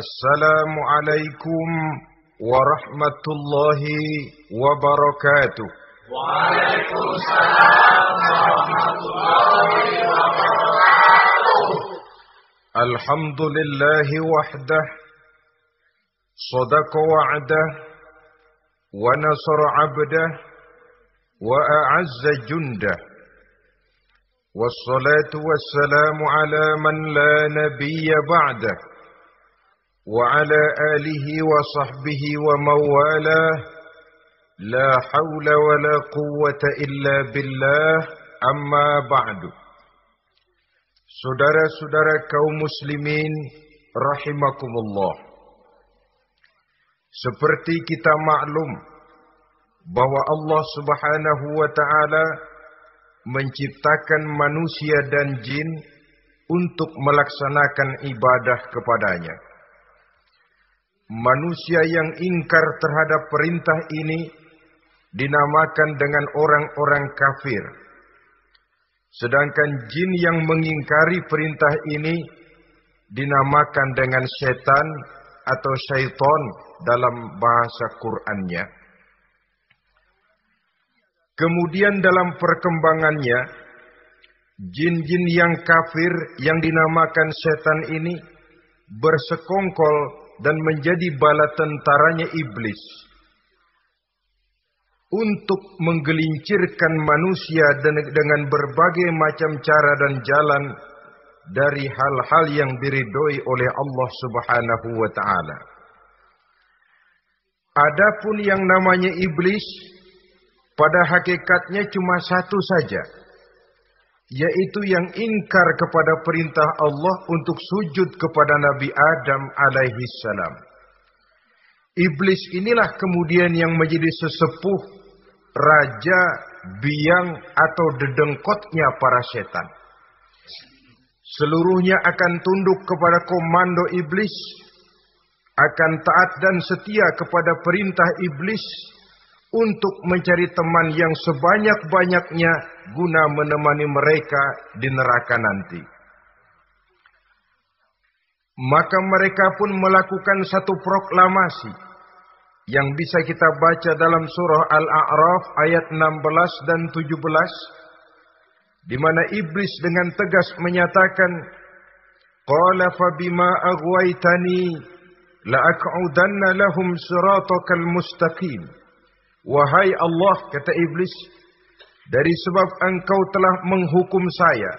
السلام عليكم ورحمة الله وبركاته. وعليكم السلام ورحمة الله وبركاته. الحمد لله وحده صدق وعده ونصر عبده وأعز جنده. والصلاة والسلام على من لا نبي بعده. وعلى آله وصحبه وموالاه لا حول ولا قوة إلا بالله أما بعد Saudara-saudara kaum muslimin rahimakumullah. Seperti kita maklum bahwa Allah Subhanahu wa taala menciptakan manusia dan jin untuk melaksanakan ibadah kepadanya. Manusia yang ingkar terhadap perintah ini dinamakan dengan orang-orang kafir. Sedangkan jin yang mengingkari perintah ini dinamakan dengan setan atau syaitan dalam bahasa Qur'annya. Kemudian dalam perkembangannya, jin-jin yang kafir yang dinamakan setan ini bersekongkol dan menjadi bala tentaranya iblis untuk menggelincirkan manusia dengan berbagai macam cara dan jalan dari hal-hal yang diridhoi oleh Allah Subhanahu wa taala. Adapun yang namanya iblis pada hakikatnya cuma satu saja, yaitu yang ingkar kepada perintah Allah untuk sujud kepada Nabi Adam alaihi salam. Iblis inilah kemudian yang menjadi sesepuh, raja, biang atau dedengkotnya para setan. Seluruhnya akan tunduk kepada komando iblis, akan taat dan setia kepada perintah iblis, untuk mencari teman yang sebanyak-banyaknya guna menemani mereka di neraka nanti. Maka mereka pun melakukan satu proklamasi yang bisa kita baca dalam surah Al-A'raf ayat 16 dan 17 di mana iblis dengan tegas menyatakan qala fa bima aghwaytani la lahum siratakal mustaqim Wahai Allah, kata iblis, dari sebab engkau telah menghukum saya,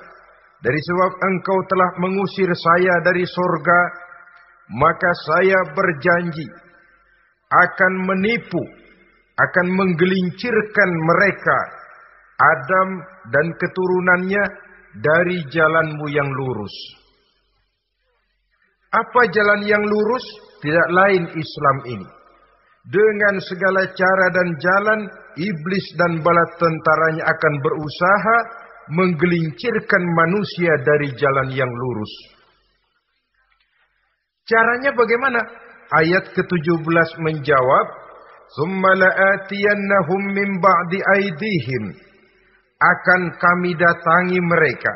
dari sebab engkau telah mengusir saya dari surga, maka saya berjanji akan menipu, akan menggelincirkan mereka, Adam dan keturunannya dari jalanmu yang lurus. Apa jalan yang lurus? Tidak lain Islam ini dengan segala cara dan jalan, iblis dan bala tentaranya akan berusaha menggelincirkan manusia dari jalan yang lurus. Caranya bagaimana? Ayat ke-17 menjawab, min ba'di. Akan kami datangi mereka.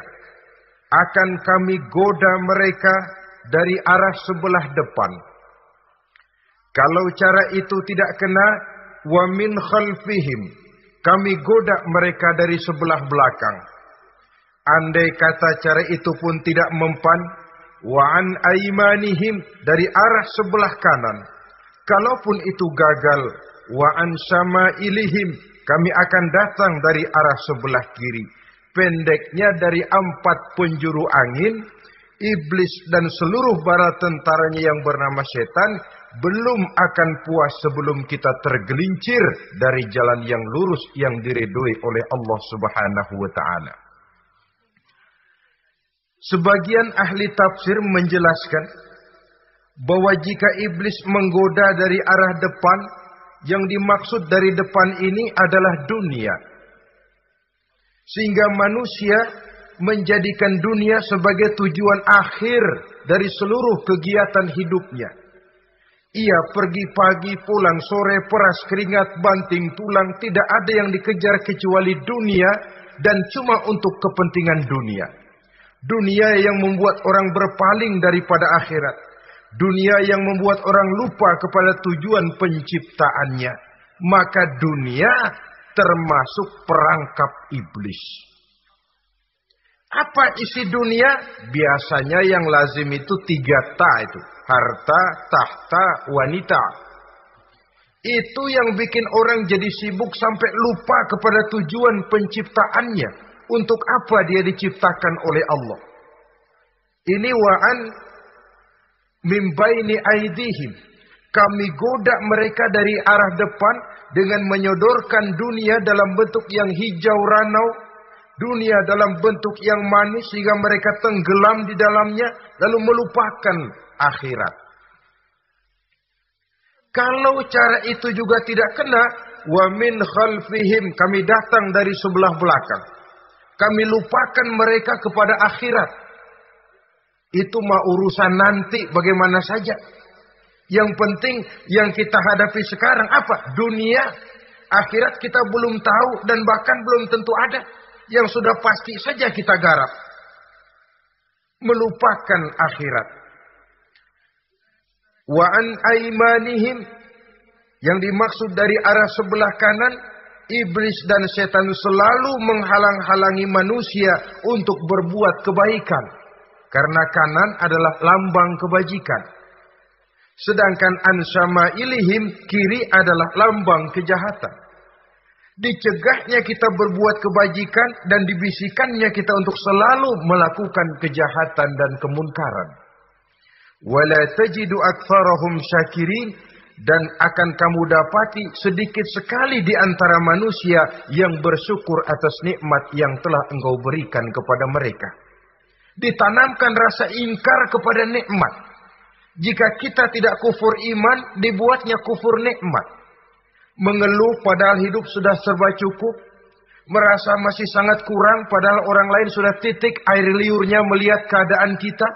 Akan kami goda mereka dari arah sebelah depan kalau cara itu tidak kena, wa min khalfihim. Kami goda mereka dari sebelah belakang. Andai kata cara itu pun tidak mempan, wa an aimanihim dari arah sebelah kanan. Kalaupun itu gagal, wa an ilihim kami akan datang dari arah sebelah kiri. Pendeknya dari empat penjuru angin, iblis dan seluruh bara tentaranya yang bernama setan belum akan puas sebelum kita tergelincir dari jalan yang lurus yang diridhoi oleh Allah Subhanahu wa taala. Sebagian ahli tafsir menjelaskan bahwa jika iblis menggoda dari arah depan, yang dimaksud dari depan ini adalah dunia. Sehingga manusia menjadikan dunia sebagai tujuan akhir dari seluruh kegiatan hidupnya. Ia pergi pagi, pulang sore, peras keringat, banting tulang, tidak ada yang dikejar kecuali dunia dan cuma untuk kepentingan dunia. Dunia yang membuat orang berpaling daripada akhirat. dunia yang membuat orang lupa kepada tujuan penciptaannya, maka dunia termasuk perangkap iblis. Apa isi dunia? Biasanya yang lazim itu tiga ta itu. Harta, tahta, wanita. Itu yang bikin orang jadi sibuk sampai lupa kepada tujuan penciptaannya. Untuk apa dia diciptakan oleh Allah. Ini wa'an mimbaini aidihim. Kami goda mereka dari arah depan dengan menyodorkan dunia dalam bentuk yang hijau ranau, dunia dalam bentuk yang manis sehingga mereka tenggelam di dalamnya lalu melupakan akhirat. Kalau cara itu juga tidak kena, wa min khalfihim kami datang dari sebelah belakang. Kami lupakan mereka kepada akhirat. Itu mah urusan nanti bagaimana saja. Yang penting yang kita hadapi sekarang apa? Dunia, akhirat kita belum tahu dan bahkan belum tentu ada. Yang sudah pasti saja kita garap. Melupakan akhirat. Wa an aimanihim yang dimaksud dari arah sebelah kanan iblis dan setan selalu menghalang-halangi manusia untuk berbuat kebaikan karena kanan adalah lambang kebajikan Sedangkan ansama ilihim kiri adalah lambang kejahatan. Dicegahnya kita berbuat kebajikan dan dibisikannya kita untuk selalu melakukan kejahatan dan kemunkaran. Wala tajidu aktsarahum syakirin dan akan kamu dapati sedikit sekali di antara manusia yang bersyukur atas nikmat yang telah engkau berikan kepada mereka. Ditanamkan rasa ingkar kepada nikmat jika kita tidak kufur iman, dibuatnya kufur nikmat. Mengeluh padahal hidup sudah serba cukup. Merasa masih sangat kurang padahal orang lain sudah titik air liurnya melihat keadaan kita.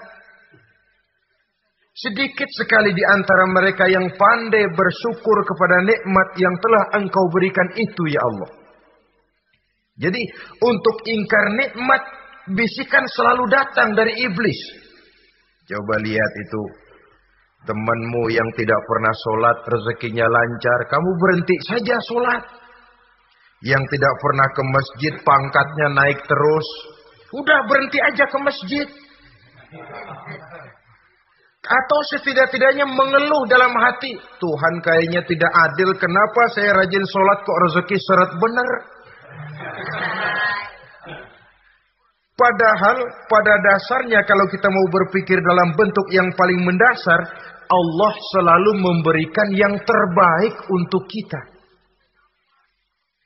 Sedikit sekali di antara mereka yang pandai bersyukur kepada nikmat yang telah engkau berikan itu ya Allah. Jadi untuk ingkar nikmat bisikan selalu datang dari iblis. Coba lihat itu Temanmu yang tidak pernah sholat rezekinya lancar, kamu berhenti saja sholat. Yang tidak pernah ke masjid pangkatnya naik terus, udah berhenti aja ke masjid. Atau setidak-tidaknya mengeluh dalam hati, Tuhan kayaknya tidak adil, kenapa saya rajin sholat kok rezeki seret benar. Padahal pada dasarnya kalau kita mau berpikir dalam bentuk yang paling mendasar, Allah selalu memberikan yang terbaik untuk kita.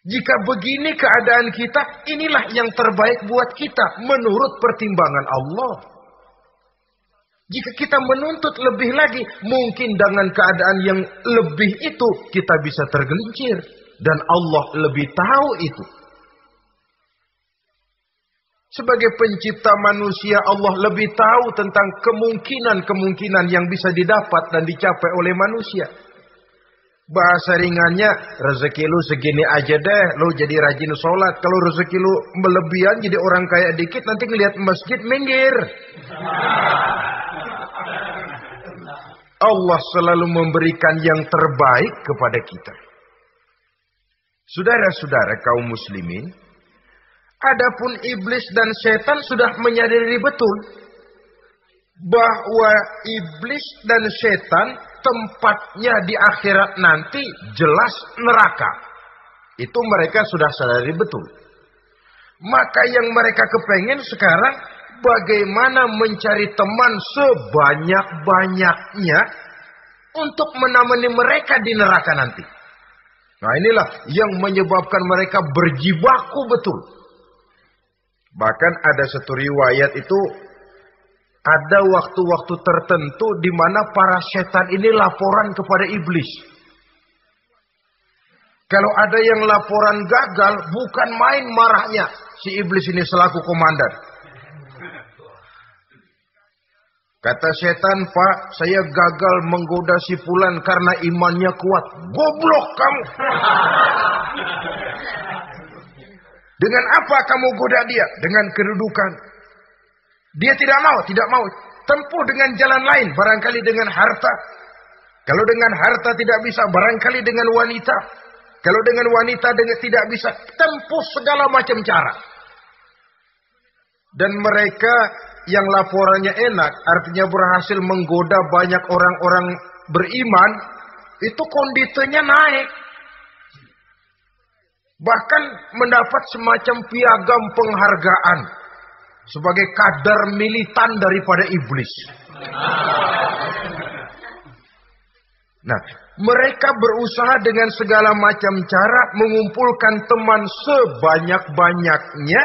Jika begini keadaan kita, inilah yang terbaik buat kita menurut pertimbangan Allah. Jika kita menuntut lebih lagi, mungkin dengan keadaan yang lebih itu kita bisa tergelincir dan Allah lebih tahu itu. Sebagai pencipta manusia Allah lebih tahu tentang kemungkinan-kemungkinan yang bisa didapat dan dicapai oleh manusia. Bahasa ringannya, rezeki lu segini aja deh, lu jadi rajin sholat. Kalau rezeki lu melebihan jadi orang kaya dikit, nanti ngelihat masjid minggir. Allah selalu memberikan yang terbaik kepada kita. Saudara-saudara kaum muslimin, Adapun iblis dan setan sudah menyadari betul bahwa iblis dan setan tempatnya di akhirat nanti jelas neraka. Itu mereka sudah sadari betul. Maka yang mereka kepengen sekarang bagaimana mencari teman sebanyak-banyaknya untuk menemani mereka di neraka nanti. Nah inilah yang menyebabkan mereka berjibaku betul Bahkan ada satu riwayat itu ada waktu-waktu tertentu di mana para setan ini laporan kepada iblis. Kalau ada yang laporan gagal, bukan main marahnya si iblis ini selaku komandan. Kata setan, Pak, saya gagal menggoda si Fulan karena imannya kuat. Goblok kamu. Dengan apa kamu goda dia? Dengan kedudukan. Dia tidak mau, tidak mau. tempuh dengan jalan lain, barangkali dengan harta. Kalau dengan harta tidak bisa, barangkali dengan wanita. Kalau dengan wanita dengan tidak bisa, tempuh segala macam cara. Dan mereka yang laporannya enak, artinya berhasil menggoda banyak orang-orang beriman, itu kondisinya naik. Bahkan mendapat semacam piagam penghargaan sebagai kadar militan daripada iblis. Nah, mereka berusaha dengan segala macam cara mengumpulkan teman sebanyak-banyaknya.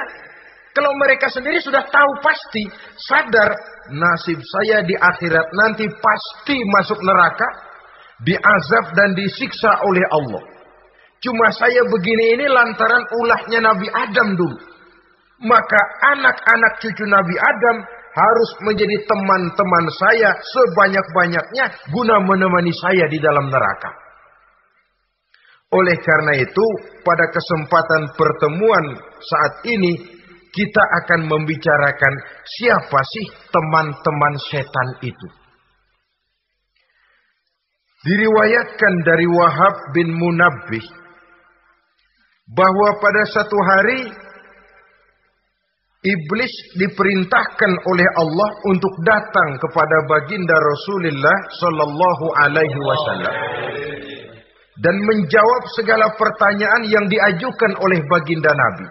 Kalau mereka sendiri sudah tahu pasti, sadar nasib saya di akhirat nanti pasti masuk neraka, diazab dan disiksa oleh Allah. Cuma saya begini ini lantaran ulahnya Nabi Adam dulu. Maka anak-anak cucu Nabi Adam harus menjadi teman-teman saya sebanyak-banyaknya guna menemani saya di dalam neraka. Oleh karena itu, pada kesempatan pertemuan saat ini, kita akan membicarakan siapa sih teman-teman setan itu. Diriwayatkan dari Wahab bin Munabbih bahwa pada satu hari iblis diperintahkan oleh Allah untuk datang kepada baginda Rasulullah sallallahu alaihi wasallam dan menjawab segala pertanyaan yang diajukan oleh baginda Nabi.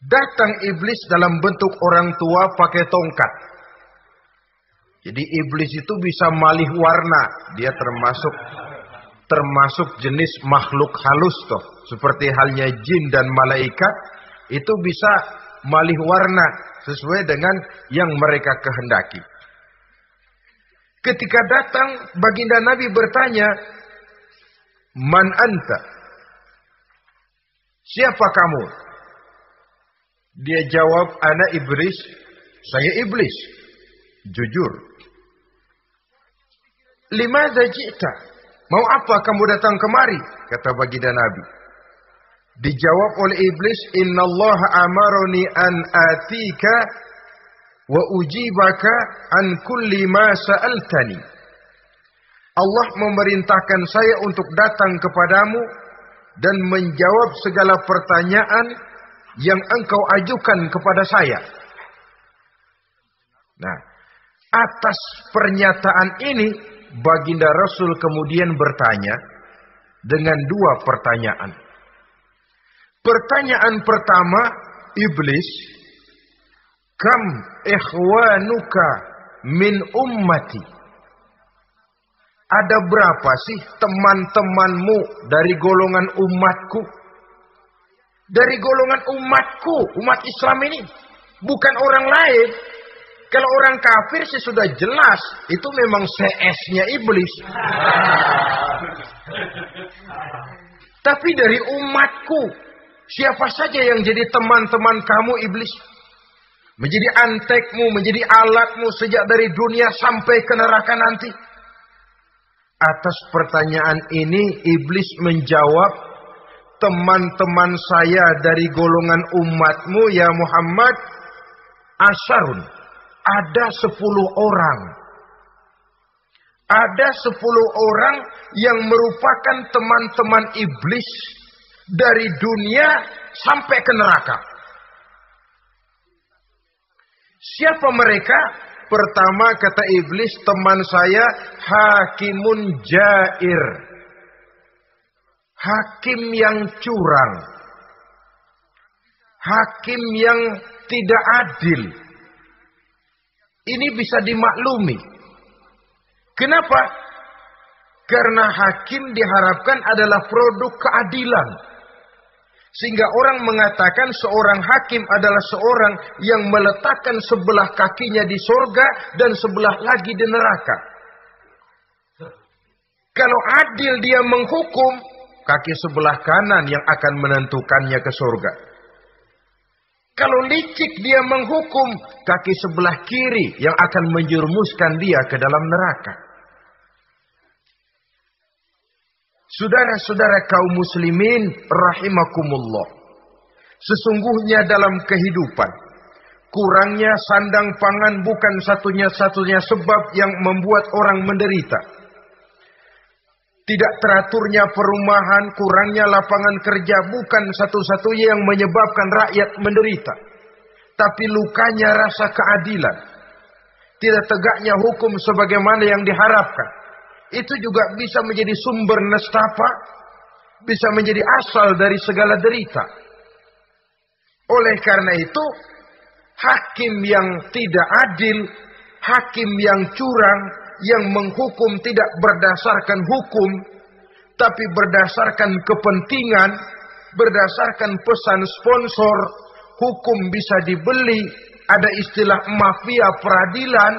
Datang iblis dalam bentuk orang tua pakai tongkat. Jadi iblis itu bisa malih warna, dia termasuk termasuk jenis makhluk halus toh, seperti halnya jin dan malaikat itu bisa malih warna sesuai dengan yang mereka kehendaki. Ketika datang baginda Nabi bertanya, "Man anta?" Siapa kamu? Dia jawab, "Ana iblis." Saya iblis. Jujur. Lima ji'ta? Mau apa kamu datang kemari? Kata baginda Nabi. Dijawab oleh iblis, Inna Allah amaroni an atika wa ujibaka an kulli ma sa'altani. Allah memerintahkan saya untuk datang kepadamu dan menjawab segala pertanyaan yang engkau ajukan kepada saya. Nah, atas pernyataan ini baginda Rasul kemudian bertanya dengan dua pertanyaan. Pertanyaan pertama iblis, kam ikhwanuka min ummati? Ada berapa sih teman-temanmu dari golongan umatku? Dari golongan umatku, umat Islam ini. Bukan orang lain. Kalau orang kafir sih sudah jelas. Itu memang CS-nya iblis. Tapi dari umatku. Siapa saja yang jadi teman-teman kamu iblis. Menjadi antekmu, menjadi alatmu sejak dari dunia sampai ke neraka nanti. Atas pertanyaan ini iblis menjawab, teman-teman saya dari golongan umatmu ya Muhammad, asyarun, ada sepuluh orang. Ada sepuluh orang yang merupakan teman-teman iblis dari dunia sampai ke neraka. Siapa mereka? Pertama kata iblis teman saya hakimun jair. Hakim yang curang. Hakim yang tidak adil. Ini bisa dimaklumi. Kenapa? Karena hakim diharapkan adalah produk keadilan. Sehingga orang mengatakan seorang hakim adalah seorang yang meletakkan sebelah kakinya di sorga dan sebelah lagi di neraka. Kalau adil dia menghukum, kaki sebelah kanan yang akan menentukannya ke sorga. Kalau licik dia menghukum, kaki sebelah kiri yang akan menjerumuskan dia ke dalam neraka. Saudara-saudara kaum muslimin rahimakumullah. Sesungguhnya dalam kehidupan Kurangnya sandang pangan bukan satunya-satunya sebab yang membuat orang menderita. Tidak teraturnya perumahan, kurangnya lapangan kerja bukan satu-satunya yang menyebabkan rakyat menderita. Tapi lukanya rasa keadilan. Tidak tegaknya hukum sebagaimana yang diharapkan. Itu juga bisa menjadi sumber nestapa, bisa menjadi asal dari segala derita. Oleh karena itu, hakim yang tidak adil, hakim yang curang, yang menghukum tidak berdasarkan hukum, tapi berdasarkan kepentingan, berdasarkan pesan sponsor, hukum bisa dibeli, ada istilah mafia peradilan.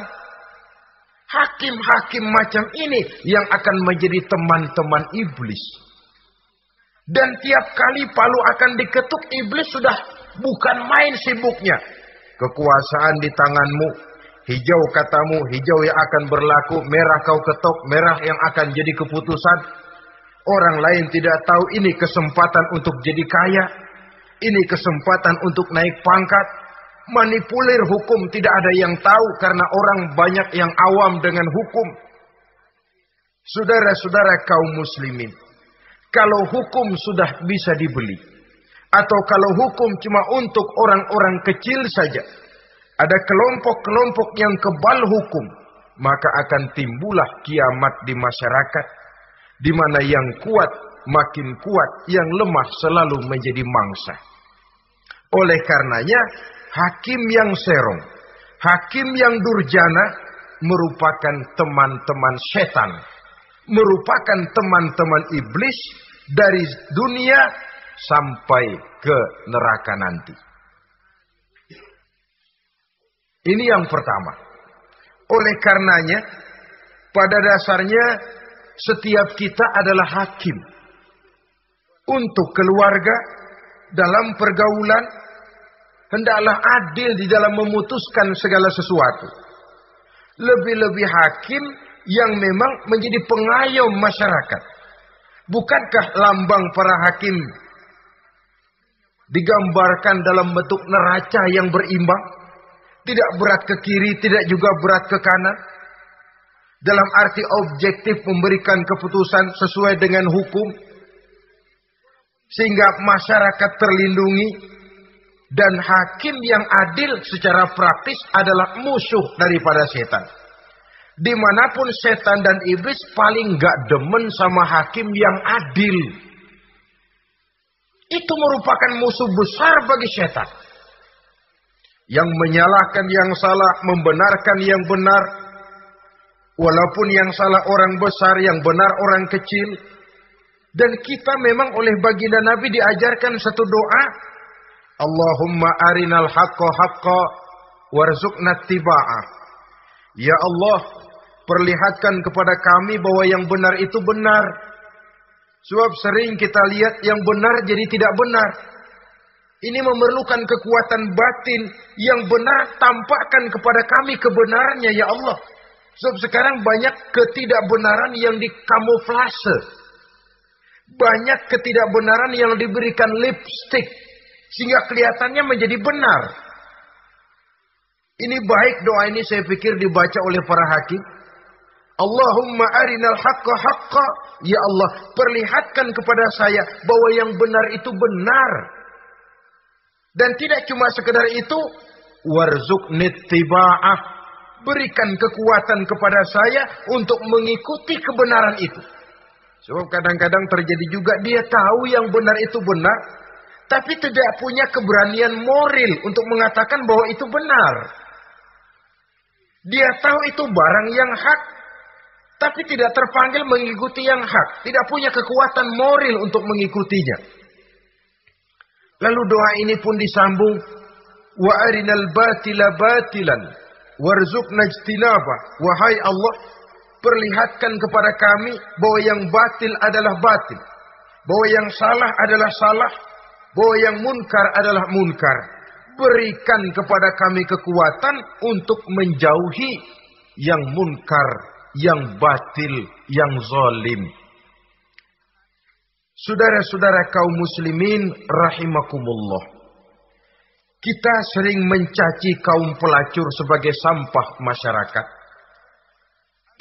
Hakim-hakim macam ini yang akan menjadi teman-teman iblis. Dan tiap kali palu akan diketuk, iblis sudah bukan main sibuknya. Kekuasaan di tanganmu, hijau katamu, hijau yang akan berlaku, merah kau ketok, merah yang akan jadi keputusan. Orang lain tidak tahu ini kesempatan untuk jadi kaya, ini kesempatan untuk naik pangkat. Manipulir hukum tidak ada yang tahu karena orang banyak yang awam dengan hukum. Saudara-saudara kaum muslimin, kalau hukum sudah bisa dibeli, atau kalau hukum cuma untuk orang-orang kecil saja. Ada kelompok-kelompok yang kebal hukum. Maka akan timbullah kiamat di masyarakat. Di mana yang kuat makin kuat. Yang lemah selalu menjadi mangsa. Oleh karenanya hakim yang serong. Hakim yang durjana merupakan teman-teman setan. Merupakan teman-teman iblis dari dunia sampai ke neraka nanti. Ini yang pertama. Oleh karenanya, pada dasarnya setiap kita adalah hakim. Untuk keluarga, dalam pergaulan, hendaklah adil di dalam memutuskan segala sesuatu. Lebih-lebih hakim yang memang menjadi pengayom masyarakat. Bukankah lambang para hakim digambarkan dalam bentuk neraca yang berimbang. Tidak berat ke kiri, tidak juga berat ke kanan. Dalam arti objektif memberikan keputusan sesuai dengan hukum. Sehingga masyarakat terlindungi. Dan hakim yang adil secara praktis adalah musuh daripada setan. Di mana pun setan dan iblis paling gak demen sama hakim yang adil. Itu merupakan musuh besar bagi setan. Yang menyalahkan yang salah, membenarkan yang benar. Walaupun yang salah orang besar, yang benar orang kecil. Dan kita memang oleh baginda Nabi diajarkan satu doa. Allahumma arinal haqqa haqqa warzuqna tiba'ah. Ya Allah, perlihatkan kepada kami bahwa yang benar itu benar Sebab sering kita lihat yang benar jadi tidak benar. Ini memerlukan kekuatan batin yang benar tampakkan kepada kami kebenarannya ya Allah. Sebab sekarang banyak ketidakbenaran yang dikamuflase. Banyak ketidakbenaran yang diberikan lipstick. Sehingga kelihatannya menjadi benar. Ini baik doa ini saya pikir dibaca oleh para hakim. Allahumma arinal haqqa haqqa. Ya Allah, perlihatkan kepada saya bahwa yang benar itu benar. Dan tidak cuma sekedar itu, warzuk nittiba'ah. Berikan kekuatan kepada saya untuk mengikuti kebenaran itu. Sebab kadang-kadang terjadi juga dia tahu yang benar itu benar, tapi tidak punya keberanian moral untuk mengatakan bahwa itu benar. Dia tahu itu barang yang hak, tapi tidak terpanggil mengikuti yang hak, tidak punya kekuatan moral untuk mengikutinya. Lalu doa ini pun disambung. Wa arinal batila batilan. Wahai Allah perlihatkan kepada kami bahwa yang batil adalah batil. Bahwa yang salah adalah salah. Bahwa yang munkar adalah munkar. Berikan kepada kami kekuatan untuk menjauhi yang munkar yang batil, yang zalim. Saudara-saudara kaum muslimin rahimakumullah. Kita sering mencaci kaum pelacur sebagai sampah masyarakat.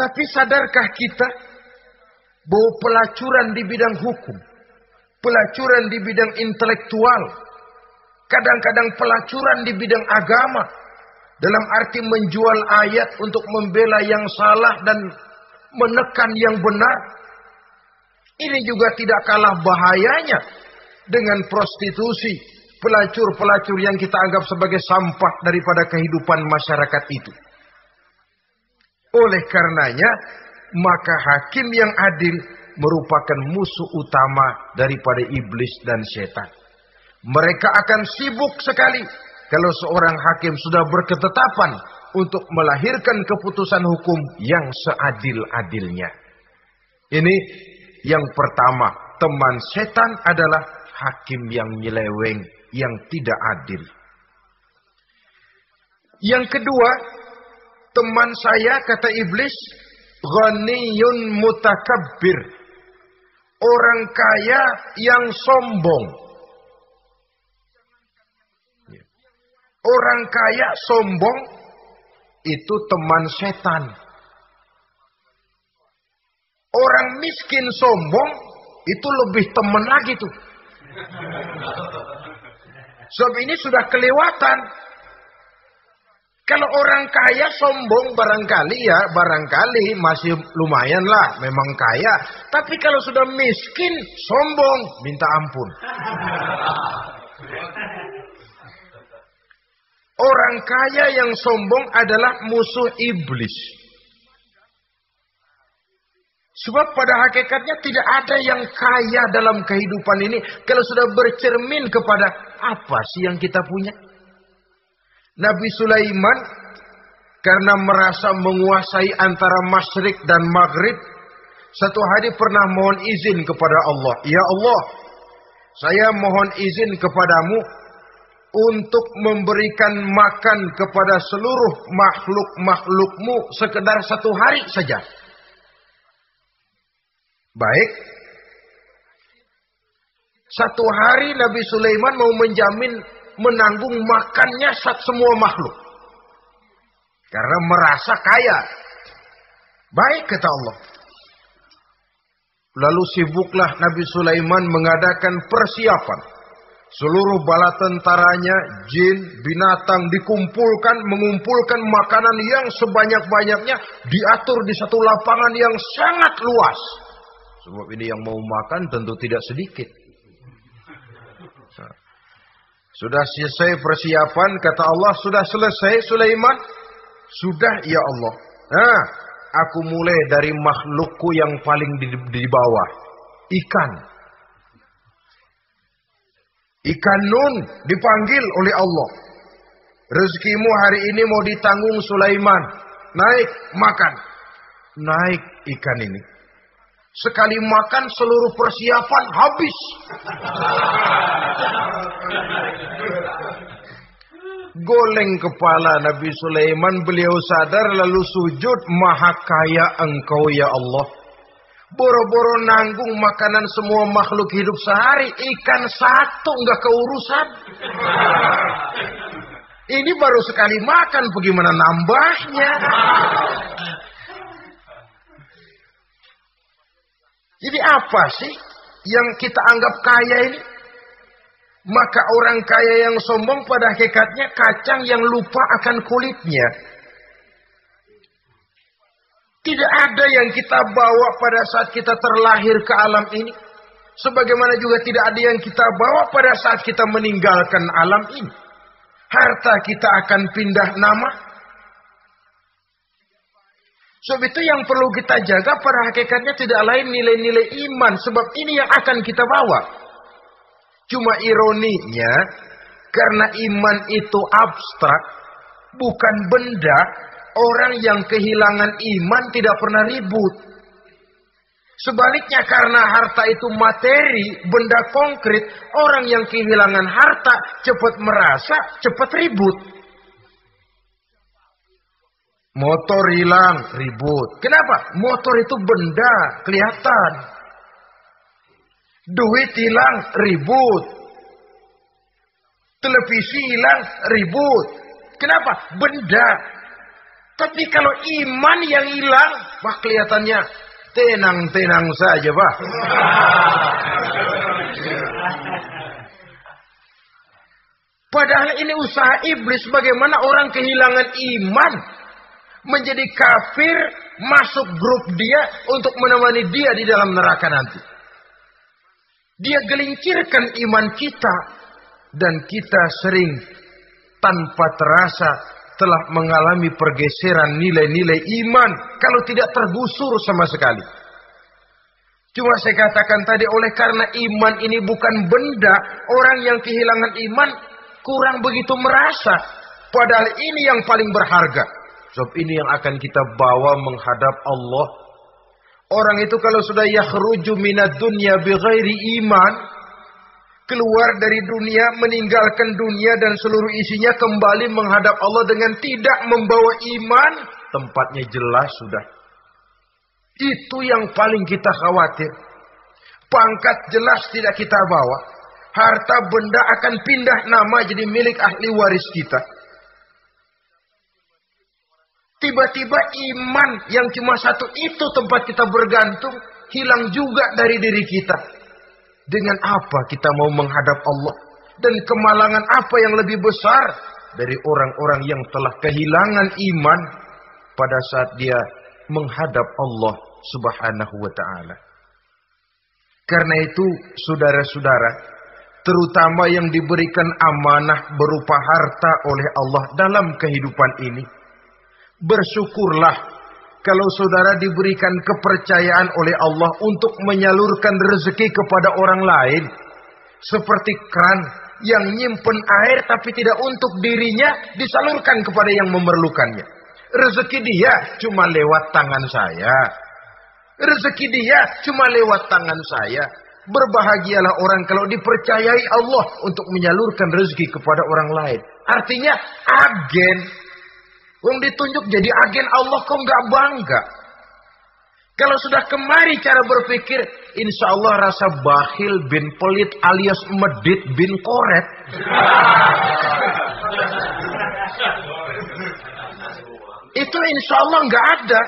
Tapi sadarkah kita bahwa pelacuran di bidang hukum, pelacuran di bidang intelektual, kadang-kadang pelacuran di bidang agama, dalam arti menjual ayat untuk membela yang salah dan menekan yang benar. Ini juga tidak kalah bahayanya dengan prostitusi, pelacur-pelacur yang kita anggap sebagai sampah daripada kehidupan masyarakat itu. Oleh karenanya, maka hakim yang adil merupakan musuh utama daripada iblis dan setan. Mereka akan sibuk sekali kalau seorang hakim sudah berketetapan untuk melahirkan keputusan hukum yang seadil-adilnya. Ini yang pertama, teman setan adalah hakim yang nyeleweng, yang tidak adil. Yang kedua, teman saya kata iblis, ghaniyun mutakabbir. Orang kaya yang sombong. Orang kaya sombong itu teman setan. Orang miskin sombong itu lebih teman lagi tuh. Sebab ini sudah kelewatan. Kalau orang kaya sombong barangkali ya, barangkali masih lumayan lah, memang kaya. Tapi kalau sudah miskin, sombong, minta ampun. Orang kaya yang sombong adalah musuh iblis. Sebab pada hakikatnya tidak ada yang kaya dalam kehidupan ini kalau sudah bercermin kepada apa sih yang kita punya. Nabi Sulaiman karena merasa menguasai antara masyrik dan maghrib, satu hari pernah mohon izin kepada Allah. Ya Allah, saya mohon izin kepadamu untuk memberikan makan kepada seluruh makhluk-makhlukmu sekedar satu hari saja. Baik. Satu hari Nabi Sulaiman mau menjamin menanggung makannya saat semua makhluk. Karena merasa kaya. Baik kata Allah. Lalu sibuklah Nabi Sulaiman mengadakan persiapan. Seluruh bala tentaranya, jin, binatang dikumpulkan, mengumpulkan makanan yang sebanyak-banyaknya diatur di satu lapangan yang sangat luas. Sebab ini yang mau makan tentu tidak sedikit. Sudah selesai persiapan, kata Allah, sudah selesai Sulaiman? Sudah ya Allah. Nah, aku mulai dari makhlukku yang paling di, di bawah. Ikan. Ikan nun dipanggil oleh Allah. Rezekimu hari ini mau ditanggung Sulaiman. Naik, makan. Naik ikan ini. Sekali makan seluruh persiapan habis. Goleng kepala Nabi Sulaiman beliau sadar lalu sujud maha kaya engkau ya Allah. Boro-boro nanggung makanan semua makhluk hidup sehari. Ikan satu nggak keurusan. Ini baru sekali makan, bagaimana nambahnya? Jadi apa sih yang kita anggap kaya ini? Maka orang kaya yang sombong pada hakikatnya kacang yang lupa akan kulitnya. Tidak ada yang kita bawa pada saat kita terlahir ke alam ini. Sebagaimana juga tidak ada yang kita bawa pada saat kita meninggalkan alam ini. Harta kita akan pindah nama, Sebab itu yang perlu kita jaga pada hakikatnya tidak lain nilai-nilai iman. Sebab ini yang akan kita bawa. Cuma ironinya, karena iman itu abstrak, bukan benda, orang yang kehilangan iman tidak pernah ribut. Sebaliknya karena harta itu materi, benda konkret, orang yang kehilangan harta cepat merasa, cepat ribut. Motor hilang, ribut. Kenapa? Motor itu benda, kelihatan. Duit hilang, ribut. Televisi hilang, ribut. Kenapa? Benda. Tapi kalau iman yang hilang, wah kelihatannya tenang-tenang saja, Pak. Padahal ini usaha iblis bagaimana orang kehilangan iman menjadi kafir masuk grup dia untuk menemani dia di dalam neraka nanti. Dia gelincirkan iman kita dan kita sering tanpa terasa telah mengalami pergeseran nilai-nilai iman kalau tidak tergusur sama sekali. Cuma saya katakan tadi oleh karena iman ini bukan benda, orang yang kehilangan iman kurang begitu merasa. Padahal ini yang paling berharga. Sebab ini yang akan kita bawa menghadap Allah. Orang itu kalau sudah yakhruju minad dunya bighairi iman, keluar dari dunia, meninggalkan dunia dan seluruh isinya kembali menghadap Allah dengan tidak membawa iman, tempatnya jelas sudah. Itu yang paling kita khawatir. Pangkat jelas tidak kita bawa. Harta benda akan pindah nama jadi milik ahli waris kita. Tiba-tiba iman yang cuma satu itu tempat kita bergantung hilang juga dari diri kita. Dengan apa kita mau menghadap Allah? Dan kemalangan apa yang lebih besar dari orang-orang yang telah kehilangan iman pada saat dia menghadap Allah Subhanahu wa taala. Karena itu, saudara-saudara, terutama yang diberikan amanah berupa harta oleh Allah dalam kehidupan ini, Bersyukurlah kalau saudara diberikan kepercayaan oleh Allah untuk menyalurkan rezeki kepada orang lain. Seperti kran yang nyimpen air tapi tidak untuk dirinya disalurkan kepada yang memerlukannya. Rezeki dia cuma lewat tangan saya. Rezeki dia cuma lewat tangan saya. Berbahagialah orang kalau dipercayai Allah untuk menyalurkan rezeki kepada orang lain. Artinya agen Wong ditunjuk jadi agen Allah kok nggak bangga? Kalau sudah kemari cara berpikir, insya Allah rasa bakhil bin pelit alias medit bin koret. Itu insya Allah nggak ada.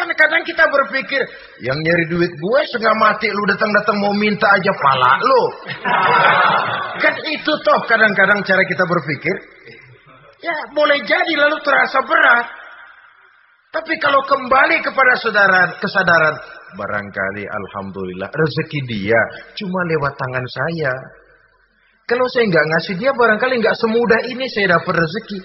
Kan kadang kita berpikir, yang nyari duit gue setengah mati lu datang-datang mau minta aja pala lu. kan itu toh kadang-kadang cara kita berpikir. Ya boleh jadi lalu terasa berat. Tapi kalau kembali kepada saudara kesadaran, barangkali alhamdulillah rezeki dia cuma lewat tangan saya. Kalau saya nggak ngasih dia, barangkali nggak semudah ini saya dapat rezeki.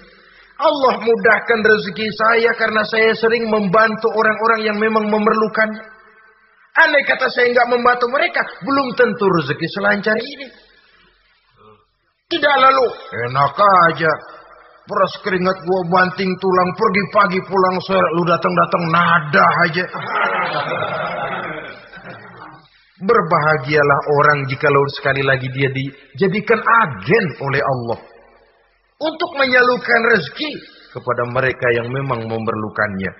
Allah mudahkan rezeki saya karena saya sering membantu orang-orang yang memang memerlukannya. Andai kata saya nggak membantu mereka, belum tentu rezeki selancar ini. Tidak lalu, enak aja. Peras keringat gua banting tulang pergi pagi pulang sore lu datang-datang nada aja. Berbahagialah orang jika jikalau sekali lagi dia dijadikan agen oleh Allah untuk menyalurkan rezeki kepada mereka yang memang memerlukannya.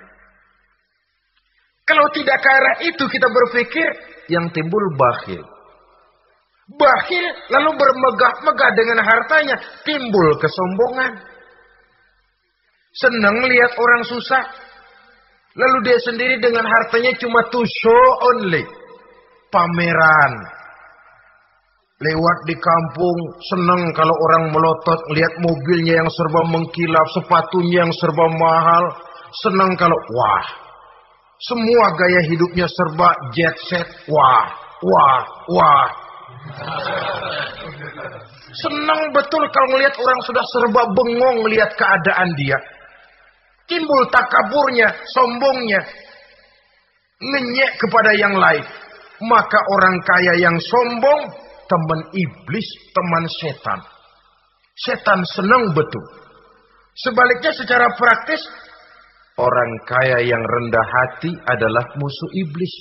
Kalau tidak ke arah itu kita berpikir yang timbul bakhil. Bakhil lalu bermegah-megah dengan hartanya timbul kesombongan. Senang lihat orang susah. Lalu dia sendiri dengan hartanya cuma to show only. Pameran. Lewat di kampung, senang kalau orang melotot, lihat mobilnya yang serba mengkilap, sepatunya yang serba mahal. Senang kalau, wah, semua gaya hidupnya serba jet set. Wah, wah, wah. Senang betul kalau melihat orang sudah serba bengong melihat keadaan dia. Timbul takaburnya, sombongnya. Ngenyek kepada yang lain. Maka orang kaya yang sombong, teman iblis, teman setan. Setan senang betul. Sebaliknya secara praktis, orang kaya yang rendah hati adalah musuh iblis.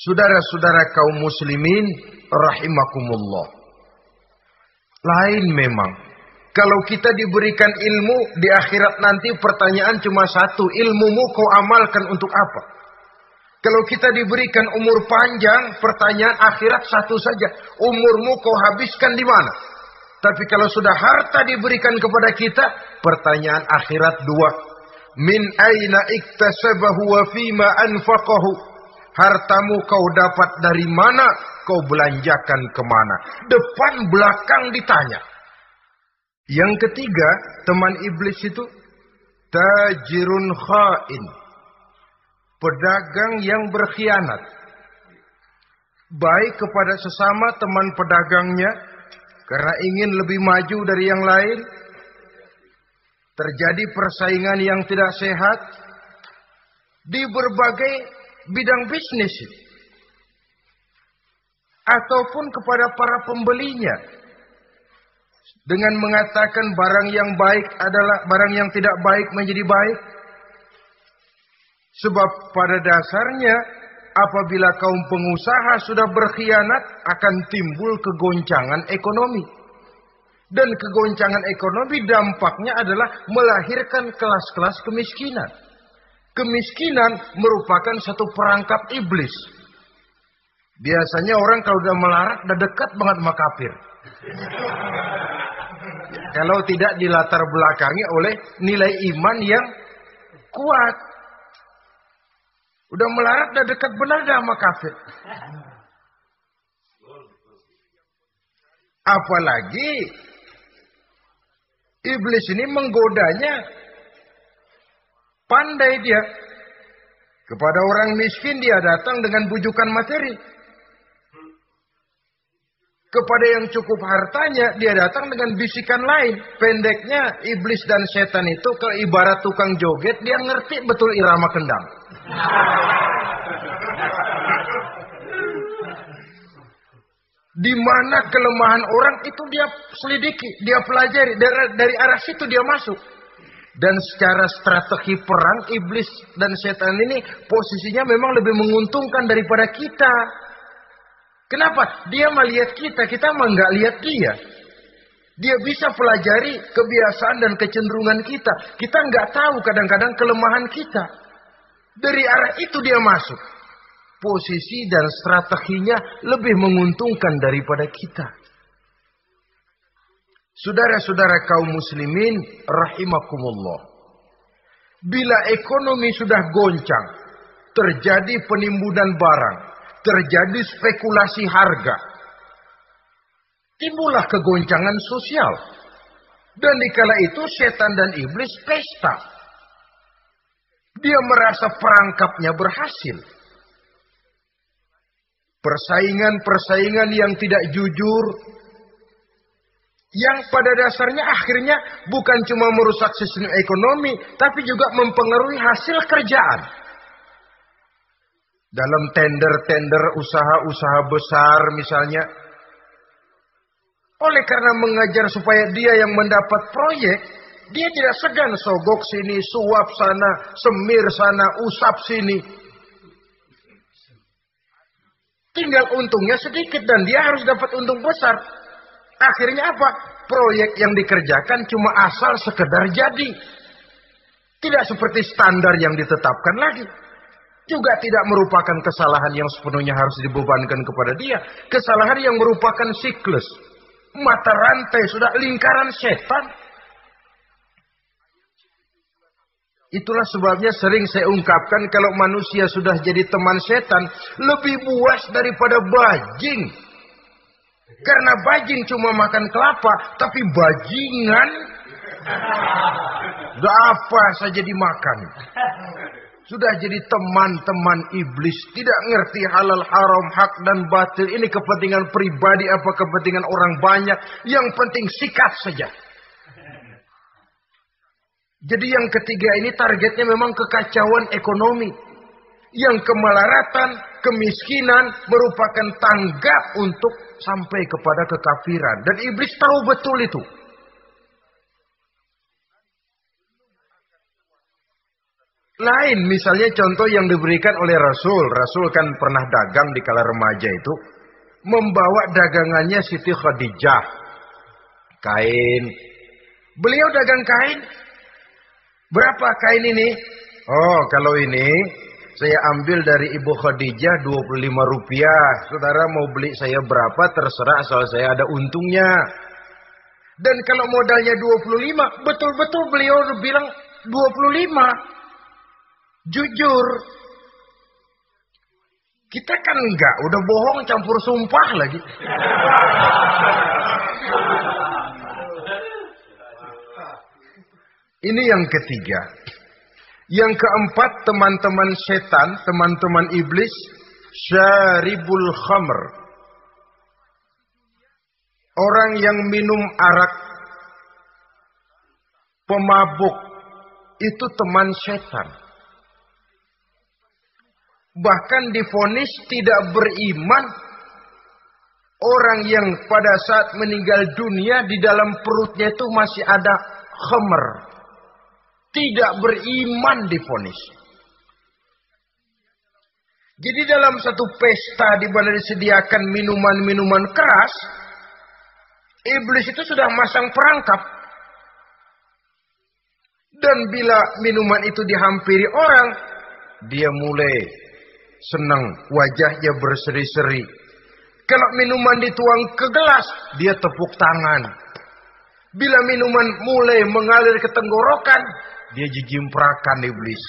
Saudara-saudara kaum muslimin rahimakumullah. Lain memang kalau kita diberikan ilmu di akhirat nanti pertanyaan cuma satu. Ilmumu kau amalkan untuk apa? Kalau kita diberikan umur panjang, pertanyaan akhirat satu saja. Umurmu kau habiskan di mana? Tapi kalau sudah harta diberikan kepada kita, pertanyaan akhirat dua. Min aina iktasabahu wa fima anfaqahu. Hartamu kau dapat dari mana, kau belanjakan ke mana. Depan belakang ditanya. Yang ketiga, teman iblis itu tajirun khain. Pedagang yang berkhianat. Baik kepada sesama teman pedagangnya karena ingin lebih maju dari yang lain. Terjadi persaingan yang tidak sehat di berbagai bidang bisnis ataupun kepada para pembelinya dengan mengatakan barang yang baik adalah barang yang tidak baik menjadi baik. Sebab pada dasarnya apabila kaum pengusaha sudah berkhianat akan timbul kegoncangan ekonomi. Dan kegoncangan ekonomi dampaknya adalah melahirkan kelas-kelas kemiskinan. Kemiskinan merupakan satu perangkap iblis. Biasanya orang kalau udah melarat udah dekat banget sama kafir. Kalau tidak dilatar belakangi oleh nilai iman yang kuat. Udah melarat udah dekat benar dah sama kafir. Apalagi iblis ini menggodanya pandai dia. Kepada orang miskin dia datang dengan bujukan materi. Kepada yang cukup hartanya, dia datang dengan bisikan lain. Pendeknya, iblis dan setan itu ke ibarat tukang joget, dia ngerti betul irama kendang. Di mana kelemahan orang itu dia selidiki, dia pelajari. Dari, dari arah situ dia masuk. Dan secara strategi perang, iblis dan setan ini posisinya memang lebih menguntungkan daripada kita. Kenapa? Dia melihat kita, kita mah nggak lihat dia. Dia bisa pelajari kebiasaan dan kecenderungan kita. Kita nggak tahu kadang-kadang kelemahan kita. Dari arah itu dia masuk. Posisi dan strateginya lebih menguntungkan daripada kita. Saudara-saudara kaum muslimin rahimakumullah. Bila ekonomi sudah goncang, terjadi penimbunan barang, terjadi spekulasi harga. Timbullah kegoncangan sosial. Dan dikala itu setan dan iblis pesta. Dia merasa perangkapnya berhasil. Persaingan-persaingan yang tidak jujur. Yang pada dasarnya akhirnya bukan cuma merusak sistem ekonomi. Tapi juga mempengaruhi hasil kerjaan dalam tender-tender usaha-usaha besar misalnya. Oleh karena mengajar supaya dia yang mendapat proyek, dia tidak segan sogok sini, suap sana, semir sana, usap sini. Tinggal untungnya sedikit dan dia harus dapat untung besar. Akhirnya apa? Proyek yang dikerjakan cuma asal sekedar jadi. Tidak seperti standar yang ditetapkan lagi juga tidak merupakan kesalahan yang sepenuhnya harus dibebankan kepada dia. Kesalahan yang merupakan siklus. Mata rantai sudah lingkaran setan. Itulah sebabnya sering saya ungkapkan kalau manusia sudah jadi teman setan. Lebih buas daripada bajing. Karena bajing cuma makan kelapa. Tapi bajingan. Udah apa saja dimakan. Sudah jadi teman-teman iblis. Tidak ngerti halal haram, hak dan batil. Ini kepentingan pribadi apa kepentingan orang banyak. Yang penting sikat saja. Jadi yang ketiga ini targetnya memang kekacauan ekonomi. Yang kemelaratan, kemiskinan merupakan tangga untuk sampai kepada kekafiran. Dan iblis tahu betul itu. Lain misalnya contoh yang diberikan oleh Rasul. Rasul kan pernah dagang di kala remaja itu. Membawa dagangannya Siti Khadijah. Kain. Beliau dagang kain. Berapa kain ini? Oh kalau ini Saya ambil dari Ibu Khadijah 25 rupiah. Saudara mau beli saya berapa terserah asal saya ada untungnya. Dan kalau modalnya 25, betul-betul beliau bilang 25. Jujur. Kita kan enggak, udah bohong campur sumpah lagi. Ini yang ketiga. Yang keempat, teman-teman setan, teman-teman iblis, syaribul khamr. Orang yang minum arak, pemabuk, itu teman setan. Bahkan difonis tidak beriman orang yang pada saat meninggal dunia di dalam perutnya itu masih ada khamr. Tidak beriman difonis. Jadi dalam satu pesta di mana disediakan minuman-minuman keras, iblis itu sudah masang perangkap. Dan bila minuman itu dihampiri orang, dia mulai senang, wajahnya berseri-seri. Kalau minuman dituang ke gelas, dia tepuk tangan. Bila minuman mulai mengalir ke tenggorokan, dia jijimprakan iblis.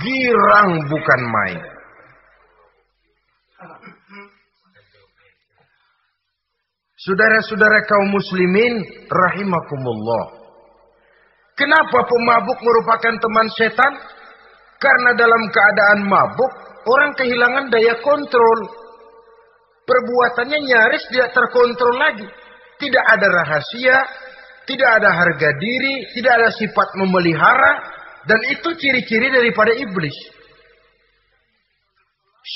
Girang bukan main. Saudara-saudara kaum muslimin rahimakumullah. Kenapa pemabuk merupakan teman setan? Karena dalam keadaan mabuk, orang kehilangan daya kontrol. Perbuatannya nyaris tidak terkontrol lagi. Tidak ada rahasia, tidak ada harga diri, tidak ada sifat memelihara, dan itu ciri-ciri daripada iblis.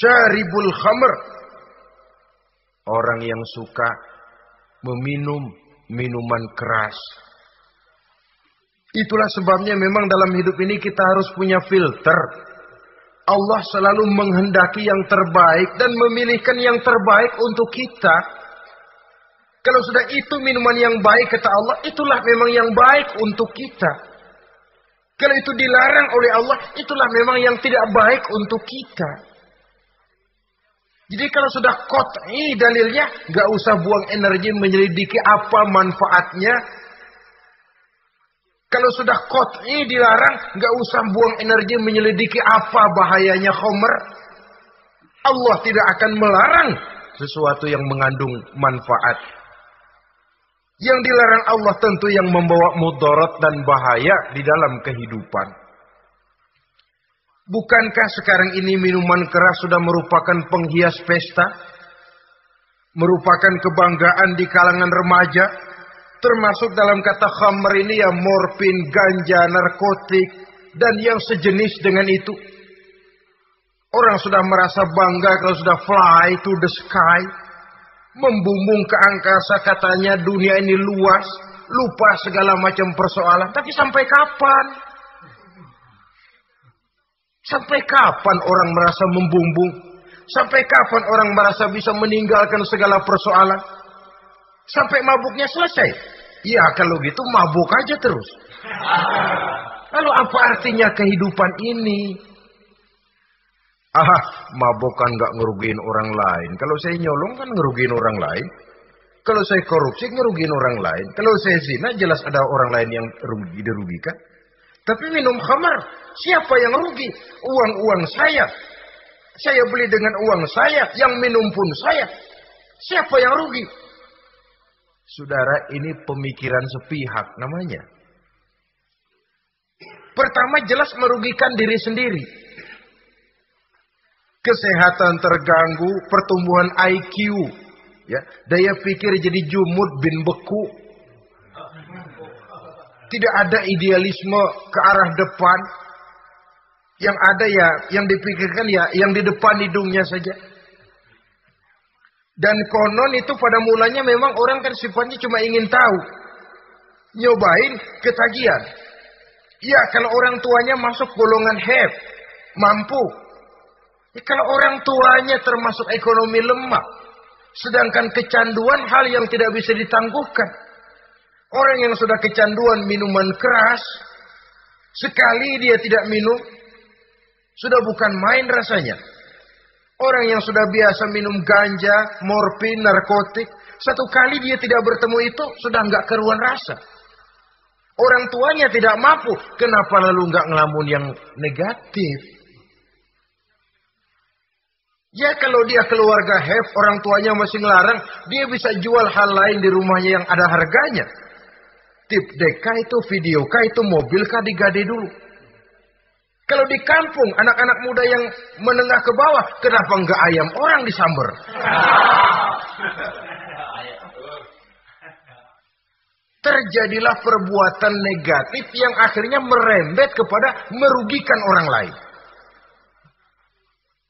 Syaribul khamr. Orang yang suka meminum minuman keras. Itulah sebabnya memang dalam hidup ini kita harus punya filter. Allah selalu menghendaki yang terbaik dan memilihkan yang terbaik untuk kita. Kalau sudah itu minuman yang baik kata Allah, itulah memang yang baik untuk kita. Kalau itu dilarang oleh Allah, itulah memang yang tidak baik untuk kita. Jadi kalau sudah kot'i dalilnya, nggak usah buang energi menyelidiki apa manfaatnya. Kalau sudah kot'i dilarang, nggak usah buang energi menyelidiki apa bahayanya khomer. Allah tidak akan melarang sesuatu yang mengandung manfaat. Yang dilarang Allah tentu yang membawa mudarat dan bahaya di dalam kehidupan. Bukankah sekarang ini minuman keras sudah merupakan penghias pesta? Merupakan kebanggaan di kalangan remaja? Termasuk dalam kata khamr ini ya morfin, ganja, narkotik, dan yang sejenis dengan itu. Orang sudah merasa bangga kalau sudah fly to the sky. Membumbung ke angkasa katanya dunia ini luas. Lupa segala macam persoalan. Tapi sampai kapan? Sampai kapan orang merasa membumbung? Sampai kapan orang merasa bisa meninggalkan segala persoalan? Sampai mabuknya selesai. Ya kalau gitu mabuk aja terus. Lalu apa artinya kehidupan ini? Ah, mabuk kan gak ngerugiin orang lain. Kalau saya nyolong kan ngerugiin orang lain. Kalau saya korupsi ngerugiin orang lain. Kalau saya zina jelas ada orang lain yang rugi dirugikan. Tapi minum khamar, siapa yang rugi? Uang-uang saya. Saya beli dengan uang saya, yang minum pun saya. Siapa yang rugi? Saudara, ini pemikiran sepihak namanya. Pertama jelas merugikan diri sendiri. Kesehatan terganggu, pertumbuhan IQ, ya, daya pikir jadi jumud bin beku. Tidak ada idealisme ke arah depan. Yang ada ya, yang dipikirkan ya, yang di depan hidungnya saja. Dan konon itu pada mulanya memang orang kan sifatnya cuma ingin tahu. Nyobain ketagihan. Ya kalau orang tuanya masuk golongan have. Mampu. Ya, kalau orang tuanya termasuk ekonomi lemah. Sedangkan kecanduan hal yang tidak bisa ditangguhkan. Orang yang sudah kecanduan minuman keras. Sekali dia tidak minum, sudah bukan main rasanya. Orang yang sudah biasa minum ganja, morfin, narkotik, satu kali dia tidak bertemu itu sudah nggak keruan rasa. Orang tuanya tidak mampu, kenapa lalu nggak ngelamun yang negatif? Ya kalau dia keluarga have, orang tuanya masih ngelarang, dia bisa jual hal lain di rumahnya yang ada harganya. Tip deka itu, video kah itu, mobil kah digade dulu. Kalau di kampung, anak-anak muda yang menengah ke bawah, kenapa nggak ayam orang disamber? Terjadilah perbuatan negatif yang akhirnya merembet kepada merugikan orang lain.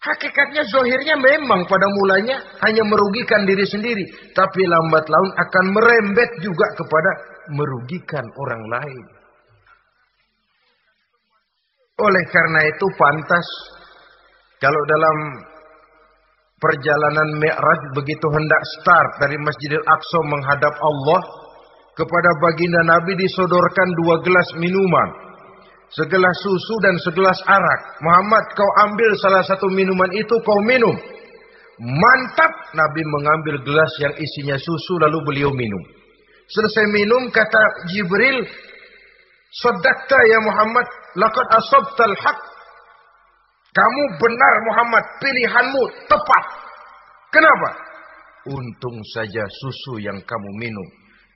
Hakikatnya zohirnya memang pada mulanya hanya merugikan diri sendiri. Tapi lambat laun akan merembet juga kepada merugikan orang lain. Oleh karena itu pantas kalau dalam perjalanan Mi'raj begitu hendak start dari Masjidil Aqsa menghadap Allah kepada baginda Nabi disodorkan dua gelas minuman. Segelas susu dan segelas arak. Muhammad kau ambil salah satu minuman itu kau minum. Mantap Nabi mengambil gelas yang isinya susu lalu beliau minum. Selesai minum kata Jibril, Sadaqta ya Muhammad, laqad asabtal haq. Kamu benar Muhammad, pilihanmu tepat. Kenapa? Untung saja susu yang kamu minum.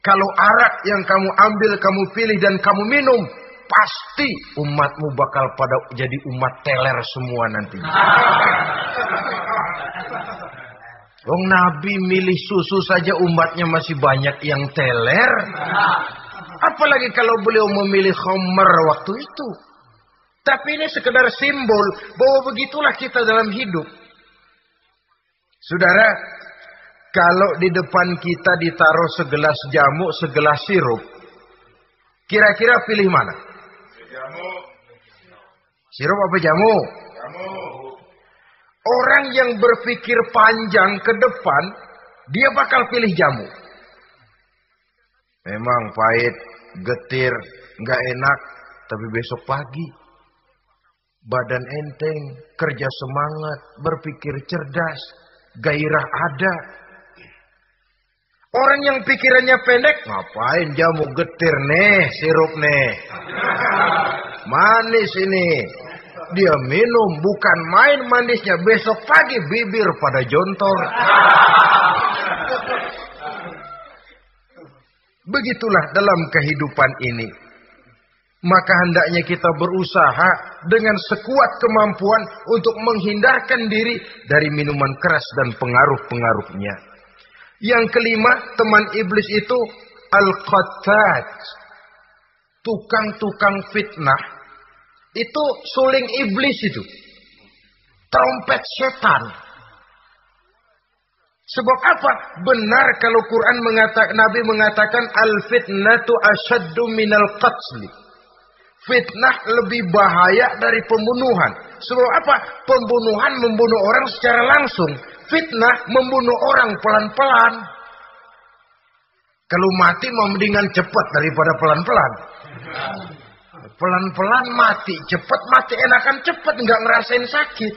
Kalau arak yang kamu ambil, kamu pilih dan kamu minum, pasti umatmu bakal pada jadi umat teler semua nanti. Wong Nabi milih susu saja umatnya masih banyak yang teler. Apalagi kalau beliau memilih khomer waktu itu. Tapi ini sekedar simbol bahwa begitulah kita dalam hidup. Saudara, kalau di depan kita ditaruh segelas jamu, segelas sirup, kira-kira pilih mana? Jamu. Sirup apa jamu? Jamu. Orang yang berpikir panjang ke depan, dia bakal pilih jamu. Memang pahit, getir, nggak enak, tapi besok pagi badan enteng, kerja semangat, berpikir cerdas, gairah ada. Orang yang pikirannya pendek, ngapain jamu getir nih, sirup nih. Manis ini. Dia minum, bukan main manisnya. Besok pagi bibir pada jontor. Begitulah dalam kehidupan ini. Maka hendaknya kita berusaha dengan sekuat kemampuan untuk menghindarkan diri dari minuman keras dan pengaruh-pengaruhnya. Yang kelima, teman iblis itu al-qattat. Tukang-tukang fitnah. Itu suling iblis itu. Trompet setan. Sebab apa? Benar kalau Quran mengatakan Nabi mengatakan al fitnatu asyaddu minal qatli. Fitnah lebih bahaya dari pembunuhan. Sebab apa? Pembunuhan membunuh orang secara langsung. Fitnah membunuh orang pelan-pelan. Kalau mati mau mendingan cepat daripada pelan-pelan. Pelan-pelan mati, cepat mati enakan cepat nggak ngerasain sakit.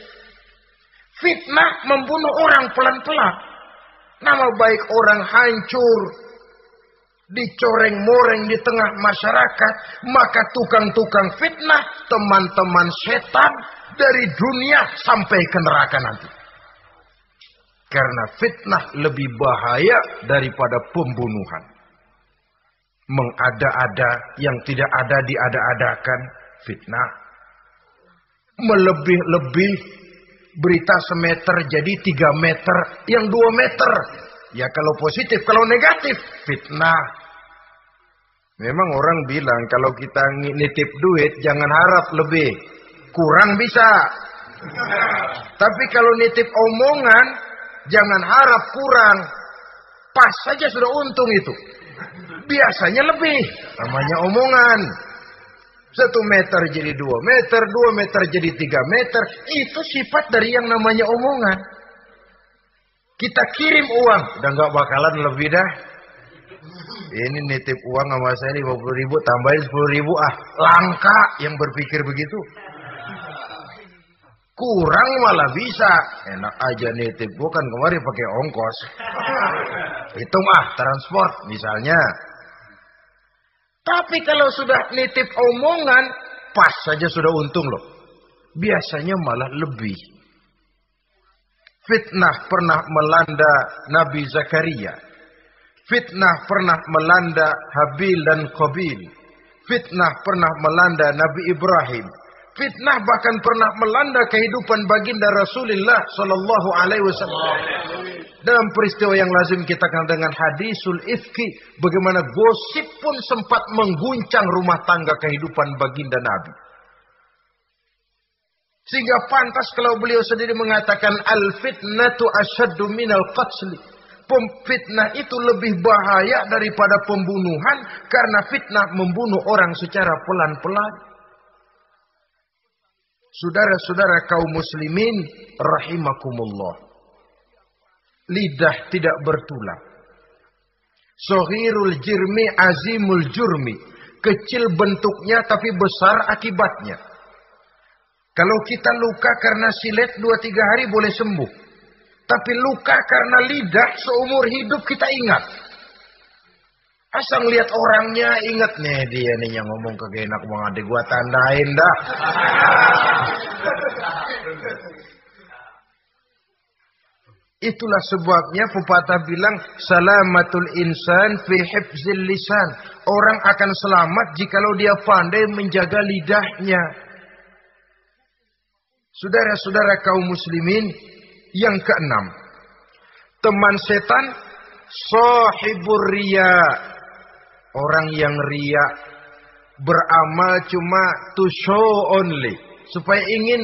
Fitnah membunuh orang pelan-pelan. Nama baik orang hancur. Dicoreng-moreng di tengah masyarakat. Maka tukang-tukang fitnah. Teman-teman setan. Dari dunia sampai ke neraka nanti. Karena fitnah lebih bahaya daripada pembunuhan. Mengada-ada yang tidak ada diada-adakan fitnah. Melebih-lebih berita semeter jadi tiga meter, yang dua meter. Ya kalau positif, kalau negatif, fitnah. Memang orang bilang kalau kita nitip duit jangan harap lebih. Kurang bisa. Tapi kalau nitip omongan jangan harap kurang. Pas saja sudah untung itu. Biasanya lebih. Namanya omongan. Satu meter jadi dua meter, dua meter jadi tiga meter. Itu sifat dari yang namanya omongan. Kita kirim uang, udah nggak bakalan lebih dah. Ini nitip uang sama saya 50 ribu, tambahin 10 ribu. Ah, langka yang berpikir begitu. Kurang malah bisa. Enak aja nitip. Bukan kemarin pakai ongkos. Hitung ah, transport misalnya. Tapi kalau sudah nitip omongan, pas saja sudah untung loh. Biasanya malah lebih. Fitnah pernah melanda Nabi Zakaria. Fitnah pernah melanda Habil dan Qabil. Fitnah pernah melanda Nabi Ibrahim. Fitnah bahkan pernah melanda kehidupan baginda Rasulullah Sallallahu Alaihi Wasallam. Dalam peristiwa yang lazim kita kenal dengan hadisul ifki, bagaimana gosip pun sempat mengguncang rumah tangga kehidupan baginda Nabi. Sehingga pantas kalau beliau sendiri mengatakan al fitnatu asyaddu minal qatli. Fitnah itu lebih bahaya daripada pembunuhan karena fitnah membunuh orang secara pelan-pelan. Saudara-saudara kaum muslimin rahimakumullah. Lidah tidak bertulang. Sohirul jirmi azimul jurmi. Kecil bentuknya tapi besar akibatnya. Kalau kita luka karena silet dua tiga hari boleh sembuh. Tapi luka karena lidah seumur hidup kita ingat. Asal lihat orangnya ingat nih dia nih yang ngomong ke enak banget gua tandain dah. Itulah sebabnya pepatah bilang salamatul insan fi hifzil lisan. Orang akan selamat jikalau dia pandai menjaga lidahnya. Saudara-saudara kaum muslimin yang keenam. Teman setan sahibur riya. Orang yang ria beramal cuma to show only. Supaya ingin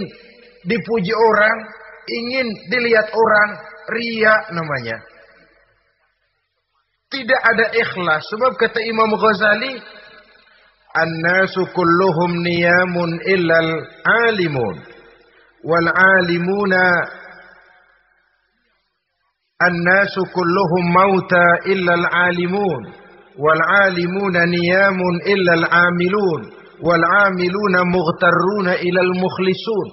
dipuji orang, ingin dilihat orang, ria namanya. Tidak ada ikhlas. Sebab kata Imam Ghazali, An-nasu kulluhum niyamun illal alimun. Wal alimuna Mauta illa al-alimun. Wal alimuna niyamun illa al-amilun. Wal amiluna mughtarruna ila al-mukhlisun.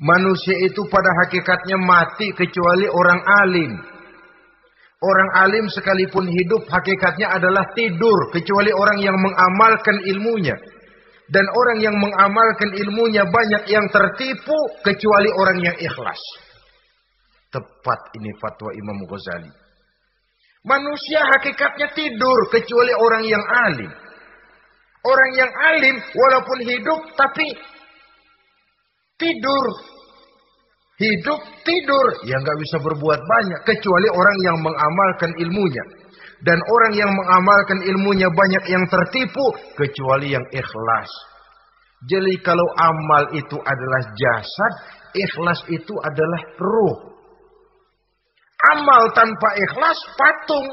Manusia itu pada hakikatnya mati kecuali orang alim. Orang alim sekalipun hidup hakikatnya adalah tidur kecuali orang yang mengamalkan ilmunya. Dan orang yang mengamalkan ilmunya banyak yang tertipu kecuali orang yang ikhlas. Tepat ini fatwa Imam Ghazali. Manusia hakikatnya tidur kecuali orang yang alim. Orang yang alim walaupun hidup tapi tidur. Hidup tidur. Ya nggak bisa berbuat banyak. Kecuali orang yang mengamalkan ilmunya. Dan orang yang mengamalkan ilmunya banyak yang tertipu. Kecuali yang ikhlas. Jadi kalau amal itu adalah jasad. Ikhlas itu adalah ruh. Amal tanpa ikhlas patung.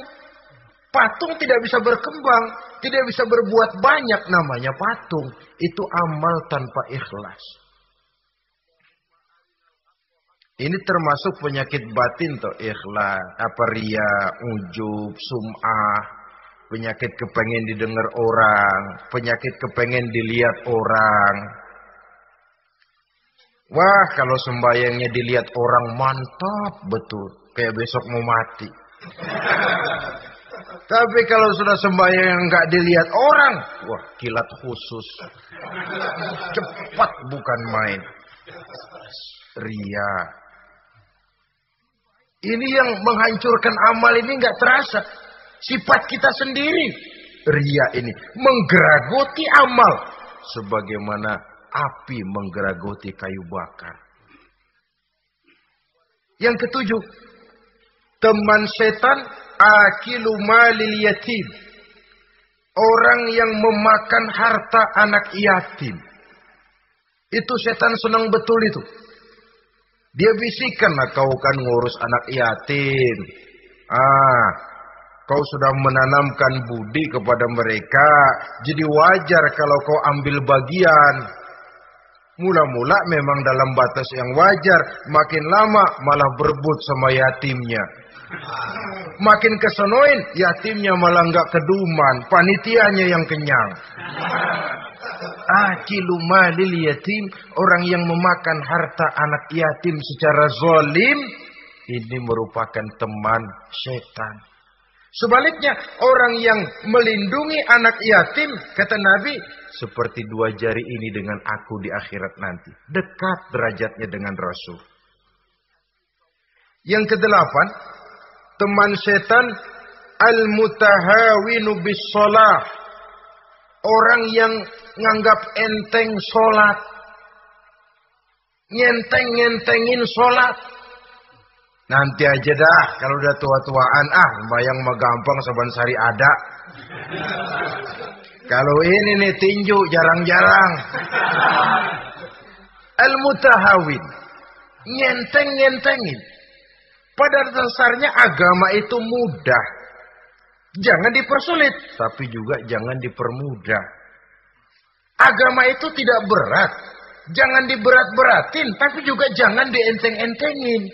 Patung tidak bisa berkembang. Tidak bisa berbuat banyak namanya patung. Itu amal tanpa ikhlas. Ini termasuk penyakit batin toh ikhlas, apa ria, ujub, sum'ah, penyakit kepengen didengar orang, penyakit kepengen dilihat orang. Wah, kalau sembayangnya dilihat orang mantap betul, kayak besok mau mati. Tapi kalau sudah sembahyang yang nggak dilihat orang, wah kilat khusus. Cepat bukan main. Ria. Ini yang menghancurkan amal ini nggak terasa. Sifat kita sendiri. Ria ini menggeragoti amal. Sebagaimana api menggeragoti kayu bakar. Yang ketujuh. Teman setan akilu malil yatim. Orang yang memakan harta anak yatim. Itu setan senang betul itu. Dia bisikan lah kau kan ngurus anak yatim. Ah, kau sudah menanamkan budi kepada mereka. Jadi wajar kalau kau ambil bagian. Mula-mula memang dalam batas yang wajar. Makin lama malah berebut sama yatimnya. Makin kesonoin, yatimnya malah nggak keduman, panitianya yang kenyang. Akilu malil yatim, orang yang memakan harta anak yatim secara zolim, ini merupakan teman setan. Sebaliknya, orang yang melindungi anak yatim, kata Nabi, seperti dua jari ini dengan aku di akhirat nanti. Dekat derajatnya dengan Rasul. Yang kedelapan, teman setan al-mutahawinu bis Orang yang nganggap enteng sholat. Nyenteng-nyentengin sholat. Nanti aja dah kalau udah tua-tuaan ah bayang mah gampang saban sari ada. kalau ini nih tinju jarang-jarang. Al-mutahawin. Nyenteng-nyentengin. Pada dasarnya agama itu mudah. Jangan dipersulit, tapi juga jangan dipermudah. Agama itu tidak berat. Jangan diberat-beratin, tapi juga jangan dienteng-entengin.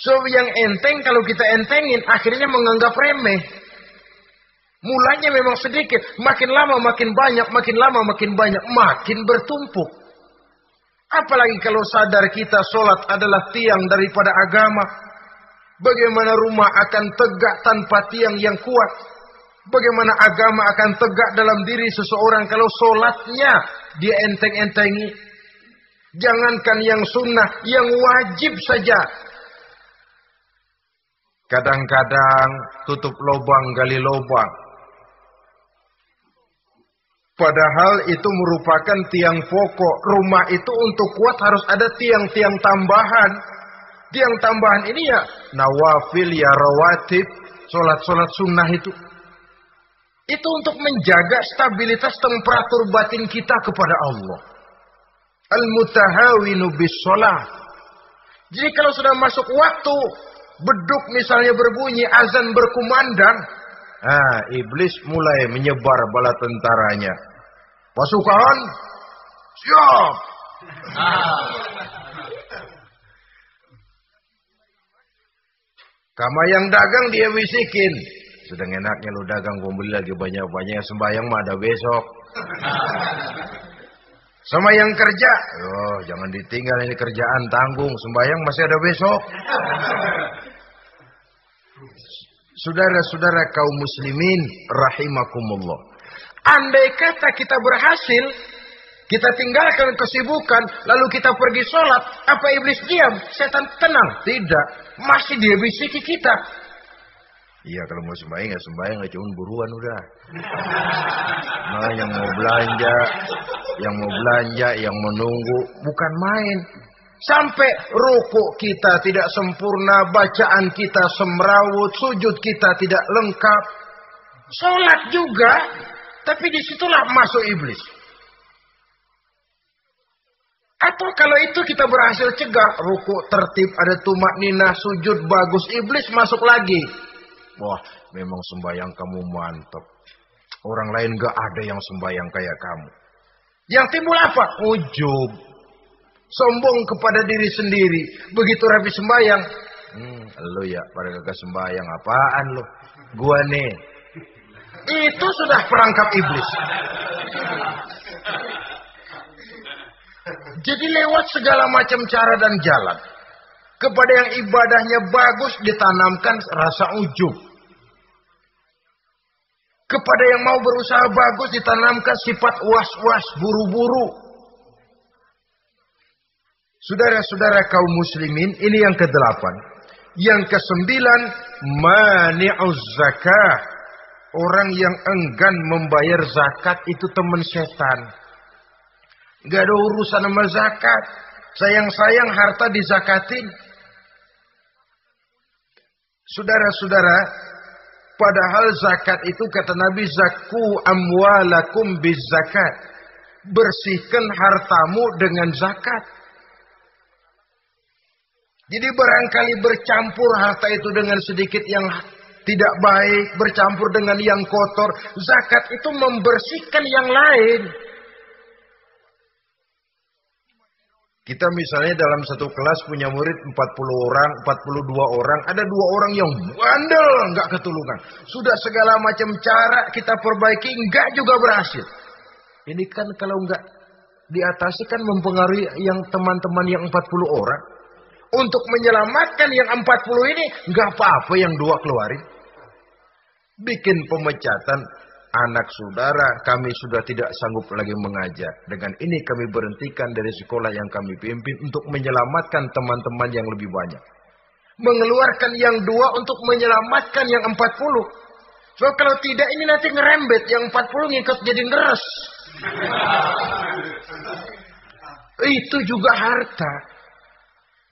So yang enteng kalau kita entengin akhirnya menganggap remeh. Mulanya memang sedikit, makin lama makin banyak, makin lama makin banyak, makin bertumpuk. Apalagi kalau sadar kita sholat adalah tiang daripada agama. Bagaimana rumah akan tegak tanpa tiang yang kuat. Bagaimana agama akan tegak dalam diri seseorang kalau sholatnya dia enteng-entengi. Jangankan yang sunnah, yang wajib saja. Kadang-kadang tutup lubang gali lubang. Padahal itu merupakan tiang pokok. Rumah itu untuk kuat harus ada tiang-tiang tambahan. Tiang tambahan ini ya nawafil, ya rawatib, sholat-sholat sunnah itu. Itu untuk menjaga stabilitas temperatur batin kita kepada Allah. Al-mutahawinu bis sholat. Jadi kalau sudah masuk waktu, beduk misalnya berbunyi, azan berkumandang, ah, iblis mulai menyebar bala tentaranya. Pasukan, siap. Kama yang dagang dia bisikin. Sedang enaknya lu dagang gua beli lagi banyak-banyak sembahyang mah ada besok. Sama yang kerja, oh jangan ditinggal ini kerjaan tanggung, sembahyang masih ada besok. Saudara-saudara kaum muslimin rahimakumullah. Andai kata kita berhasil, kita tinggalkan kesibukan, lalu kita pergi sholat, apa iblis diam? Setan tenang? Tidak. Masih dia bisiki kita. Iya kalau mau sembahyang ya sembahyang ya cuma buruan udah. Nah yang mau belanja, yang mau belanja, yang menunggu bukan main. Sampai ruku kita tidak sempurna, bacaan kita semrawut, sujud kita tidak lengkap. Sholat juga, tapi di situlah masuk iblis. Atau kalau itu kita berhasil cegah, ruku tertib, ada tumak nina, sujud bagus, iblis masuk lagi. Wah, memang sembahyang kamu mantap. Orang lain gak ada yang sembahyang kayak kamu. Yang timbul apa? Ujub. Sombong kepada diri sendiri. Begitu rapi sembahyang. Hmm, lu ya, pada gak sembahyang. Apaan lu? Gua nih. Itu sudah perangkap iblis. Jadi lewat segala macam cara dan jalan. Kepada yang ibadahnya bagus ditanamkan rasa ujub. Kepada yang mau berusaha bagus ditanamkan sifat was-was, buru-buru. Saudara-saudara kaum muslimin, ini yang kedelapan. Yang kesembilan, mani'uz zakah. Orang yang enggan membayar zakat itu teman setan. Gak ada urusan sama zakat. Sayang-sayang harta dizakatin. Saudara-saudara, padahal zakat itu kata Nabi zaku amwalakum biz zakat. Bersihkan hartamu dengan zakat. Jadi barangkali bercampur harta itu dengan sedikit yang tidak baik, bercampur dengan yang kotor. Zakat itu membersihkan yang lain. Kita misalnya dalam satu kelas punya murid 40 orang, 42 orang, ada dua orang yang bandel, nggak ketulungan. Sudah segala macam cara kita perbaiki, nggak juga berhasil. Ini kan kalau nggak diatasi kan mempengaruhi yang teman-teman yang 40 orang. Untuk menyelamatkan yang 40 ini, nggak apa-apa yang dua keluarin. Bikin pemecatan, anak saudara kami sudah tidak sanggup lagi mengajar. Dengan ini kami berhentikan dari sekolah yang kami pimpin untuk menyelamatkan teman-teman yang lebih banyak. Mengeluarkan yang dua untuk menyelamatkan yang empat puluh. So kalau tidak ini nanti ngerembet yang empat puluh ngikut jadi ngeres. Itu juga harta.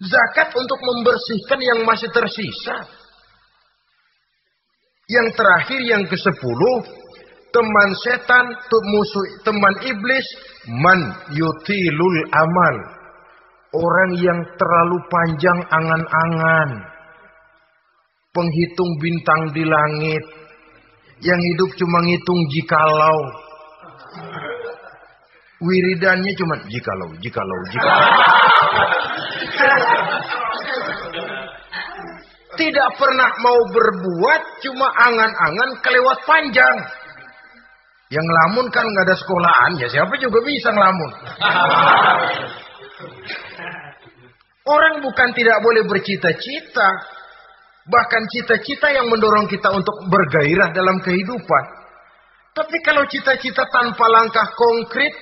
Zakat untuk membersihkan yang masih tersisa. Yang terakhir yang ke sepuluh teman setan, musuh teman iblis, man yutilul amal. Orang yang terlalu panjang angan-angan. Penghitung bintang di langit. Yang hidup cuma ngitung jikalau. Wiridannya cuma jikalau, jikalau, jikalau. Tidak pernah mau berbuat, cuma angan-angan kelewat panjang. Yang ngelamun kan nggak ada sekolahan, ya siapa juga bisa ngelamun. Orang bukan tidak boleh bercita-cita. Bahkan cita-cita yang mendorong kita untuk bergairah dalam kehidupan. Tapi kalau cita-cita tanpa langkah konkret,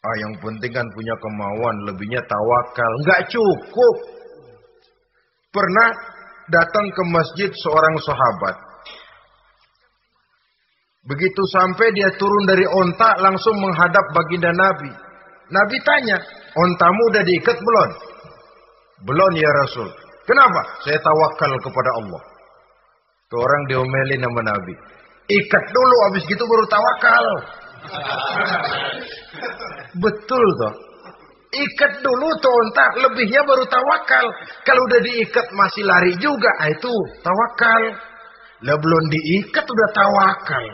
ah yang penting kan punya kemauan, lebihnya tawakal. Nggak cukup. Pernah datang ke masjid seorang sahabat. Begitu sampai dia turun dari onta langsung menghadap baginda Nabi. Nabi tanya, ontamu udah diikat belum? Belum ya Rasul. Kenapa? Saya tawakal kepada Allah. Tuh orang diomelin sama Nabi. Ikat dulu, habis gitu baru tawakal. Betul toh. Ikat dulu tuh onta, lebihnya baru tawakal. Kalau udah diikat masih lari juga, ah, itu tawakal. Lah belum diikat udah tawakal.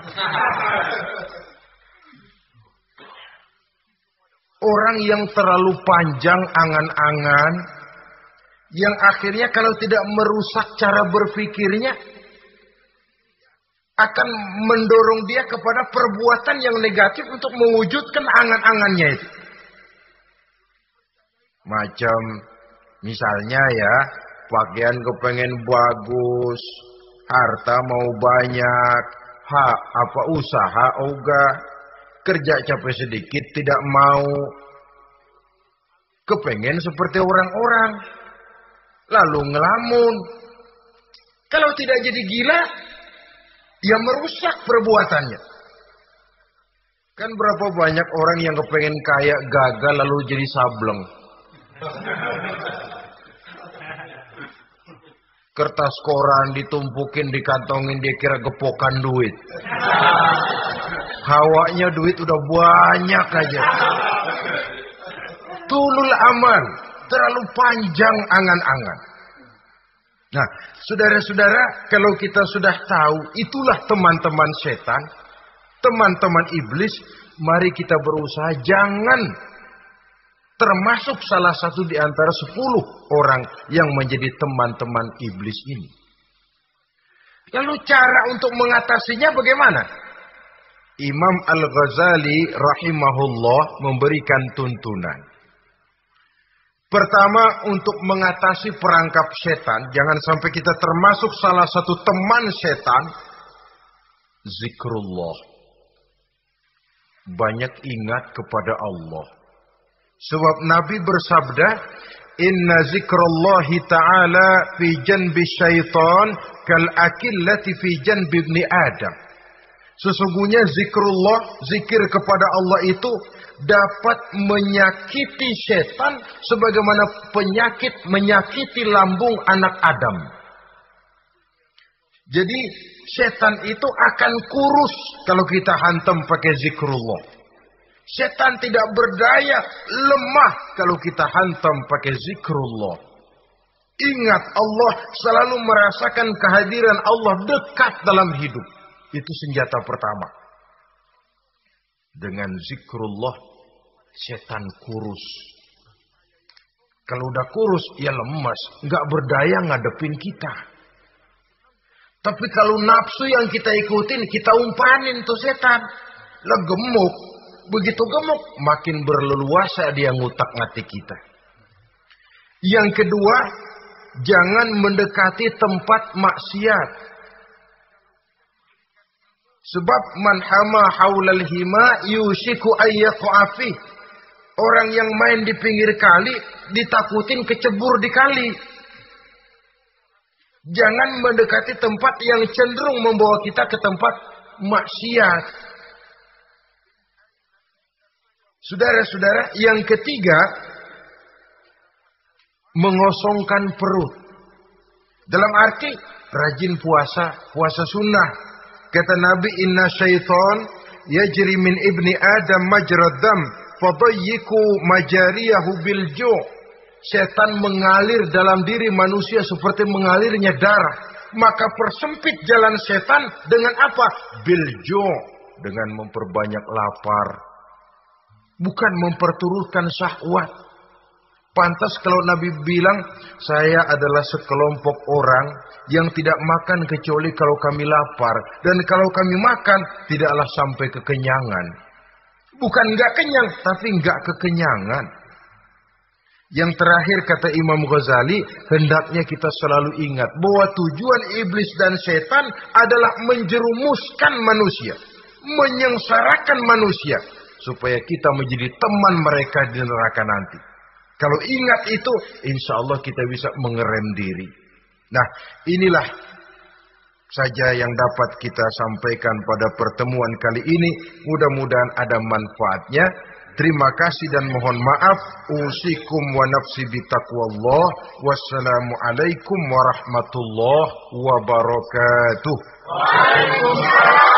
Orang yang terlalu panjang angan-angan, yang akhirnya kalau tidak merusak cara berpikirnya, akan mendorong dia kepada perbuatan yang negatif untuk mewujudkan angan-angannya itu. Macam misalnya ya, pakaian kepengen bagus, harta mau banyak, hak apa usaha oga, kerja capek sedikit tidak mau, kepengen seperti orang-orang, lalu ngelamun. Kalau tidak jadi gila, dia merusak perbuatannya. Kan berapa banyak orang yang kepengen kaya gagal lalu jadi sableng. Kertas koran ditumpukin dikantongin dia kira gepokan duit. Hawanya duit udah banyak aja. Tulul aman, terlalu panjang angan-angan. Nah, saudara-saudara, kalau kita sudah tahu itulah teman-teman setan, teman-teman iblis, mari kita berusaha jangan Termasuk salah satu di antara sepuluh orang yang menjadi teman-teman iblis ini. Lalu cara untuk mengatasinya bagaimana? Imam Al-Ghazali rahimahullah memberikan tuntunan. Pertama untuk mengatasi perangkap setan, jangan sampai kita termasuk salah satu teman setan, zikrullah. Banyak ingat kepada Allah. Sebab Nabi bersabda, Inna zikrallahi ta'ala fi janbi syaitan kal akillati fi janbi ibni Adam. Sesungguhnya zikrullah, zikir kepada Allah itu dapat menyakiti setan sebagaimana penyakit menyakiti lambung anak Adam. Jadi setan itu akan kurus kalau kita hantam pakai zikrullah. Setan tidak berdaya, lemah kalau kita hantam pakai zikrullah. Ingat Allah selalu merasakan kehadiran Allah dekat dalam hidup. Itu senjata pertama. Dengan zikrullah, setan kurus. Kalau udah kurus, ya lemas. Nggak berdaya ngadepin kita. Tapi kalau nafsu yang kita ikutin, kita umpanin tuh setan. Lah gemuk. Begitu gemuk, makin berleluasa dia ngutak ngati kita. Yang kedua, jangan mendekati tempat maksiat. Sebab man hama haulal hima yusiku ayyaqafi. Orang yang main di pinggir kali ditakutin kecebur di kali. Jangan mendekati tempat yang cenderung membawa kita ke tempat maksiat. Saudara-saudara, yang ketiga mengosongkan perut. Dalam arti rajin puasa, puasa sunnah. Kata Nabi inna syaitan yajri min ibni Adam majrad dam fadayyiku majariyahu bil ju' setan mengalir dalam diri manusia seperti mengalirnya darah. Maka persempit jalan setan dengan apa? Bil ju' dengan memperbanyak lapar bukan memperturutkan syahwat Pantas kalau Nabi bilang, saya adalah sekelompok orang yang tidak makan kecuali kalau kami lapar. Dan kalau kami makan, tidaklah sampai kekenyangan. Bukan nggak kenyang, tapi nggak kekenyangan. Yang terakhir kata Imam Ghazali, hendaknya kita selalu ingat bahwa tujuan iblis dan setan adalah menjerumuskan manusia, menyengsarakan manusia supaya kita menjadi teman mereka di neraka nanti. Kalau ingat itu, insya Allah kita bisa mengerem diri. Nah, inilah saja yang dapat kita sampaikan pada pertemuan kali ini. Mudah-mudahan ada manfaatnya. Terima kasih dan mohon maaf. Usikum wa nafsi bitaqwallah. Wassalamualaikum warahmatullahi wabarakatuh. Waalaikumsalam.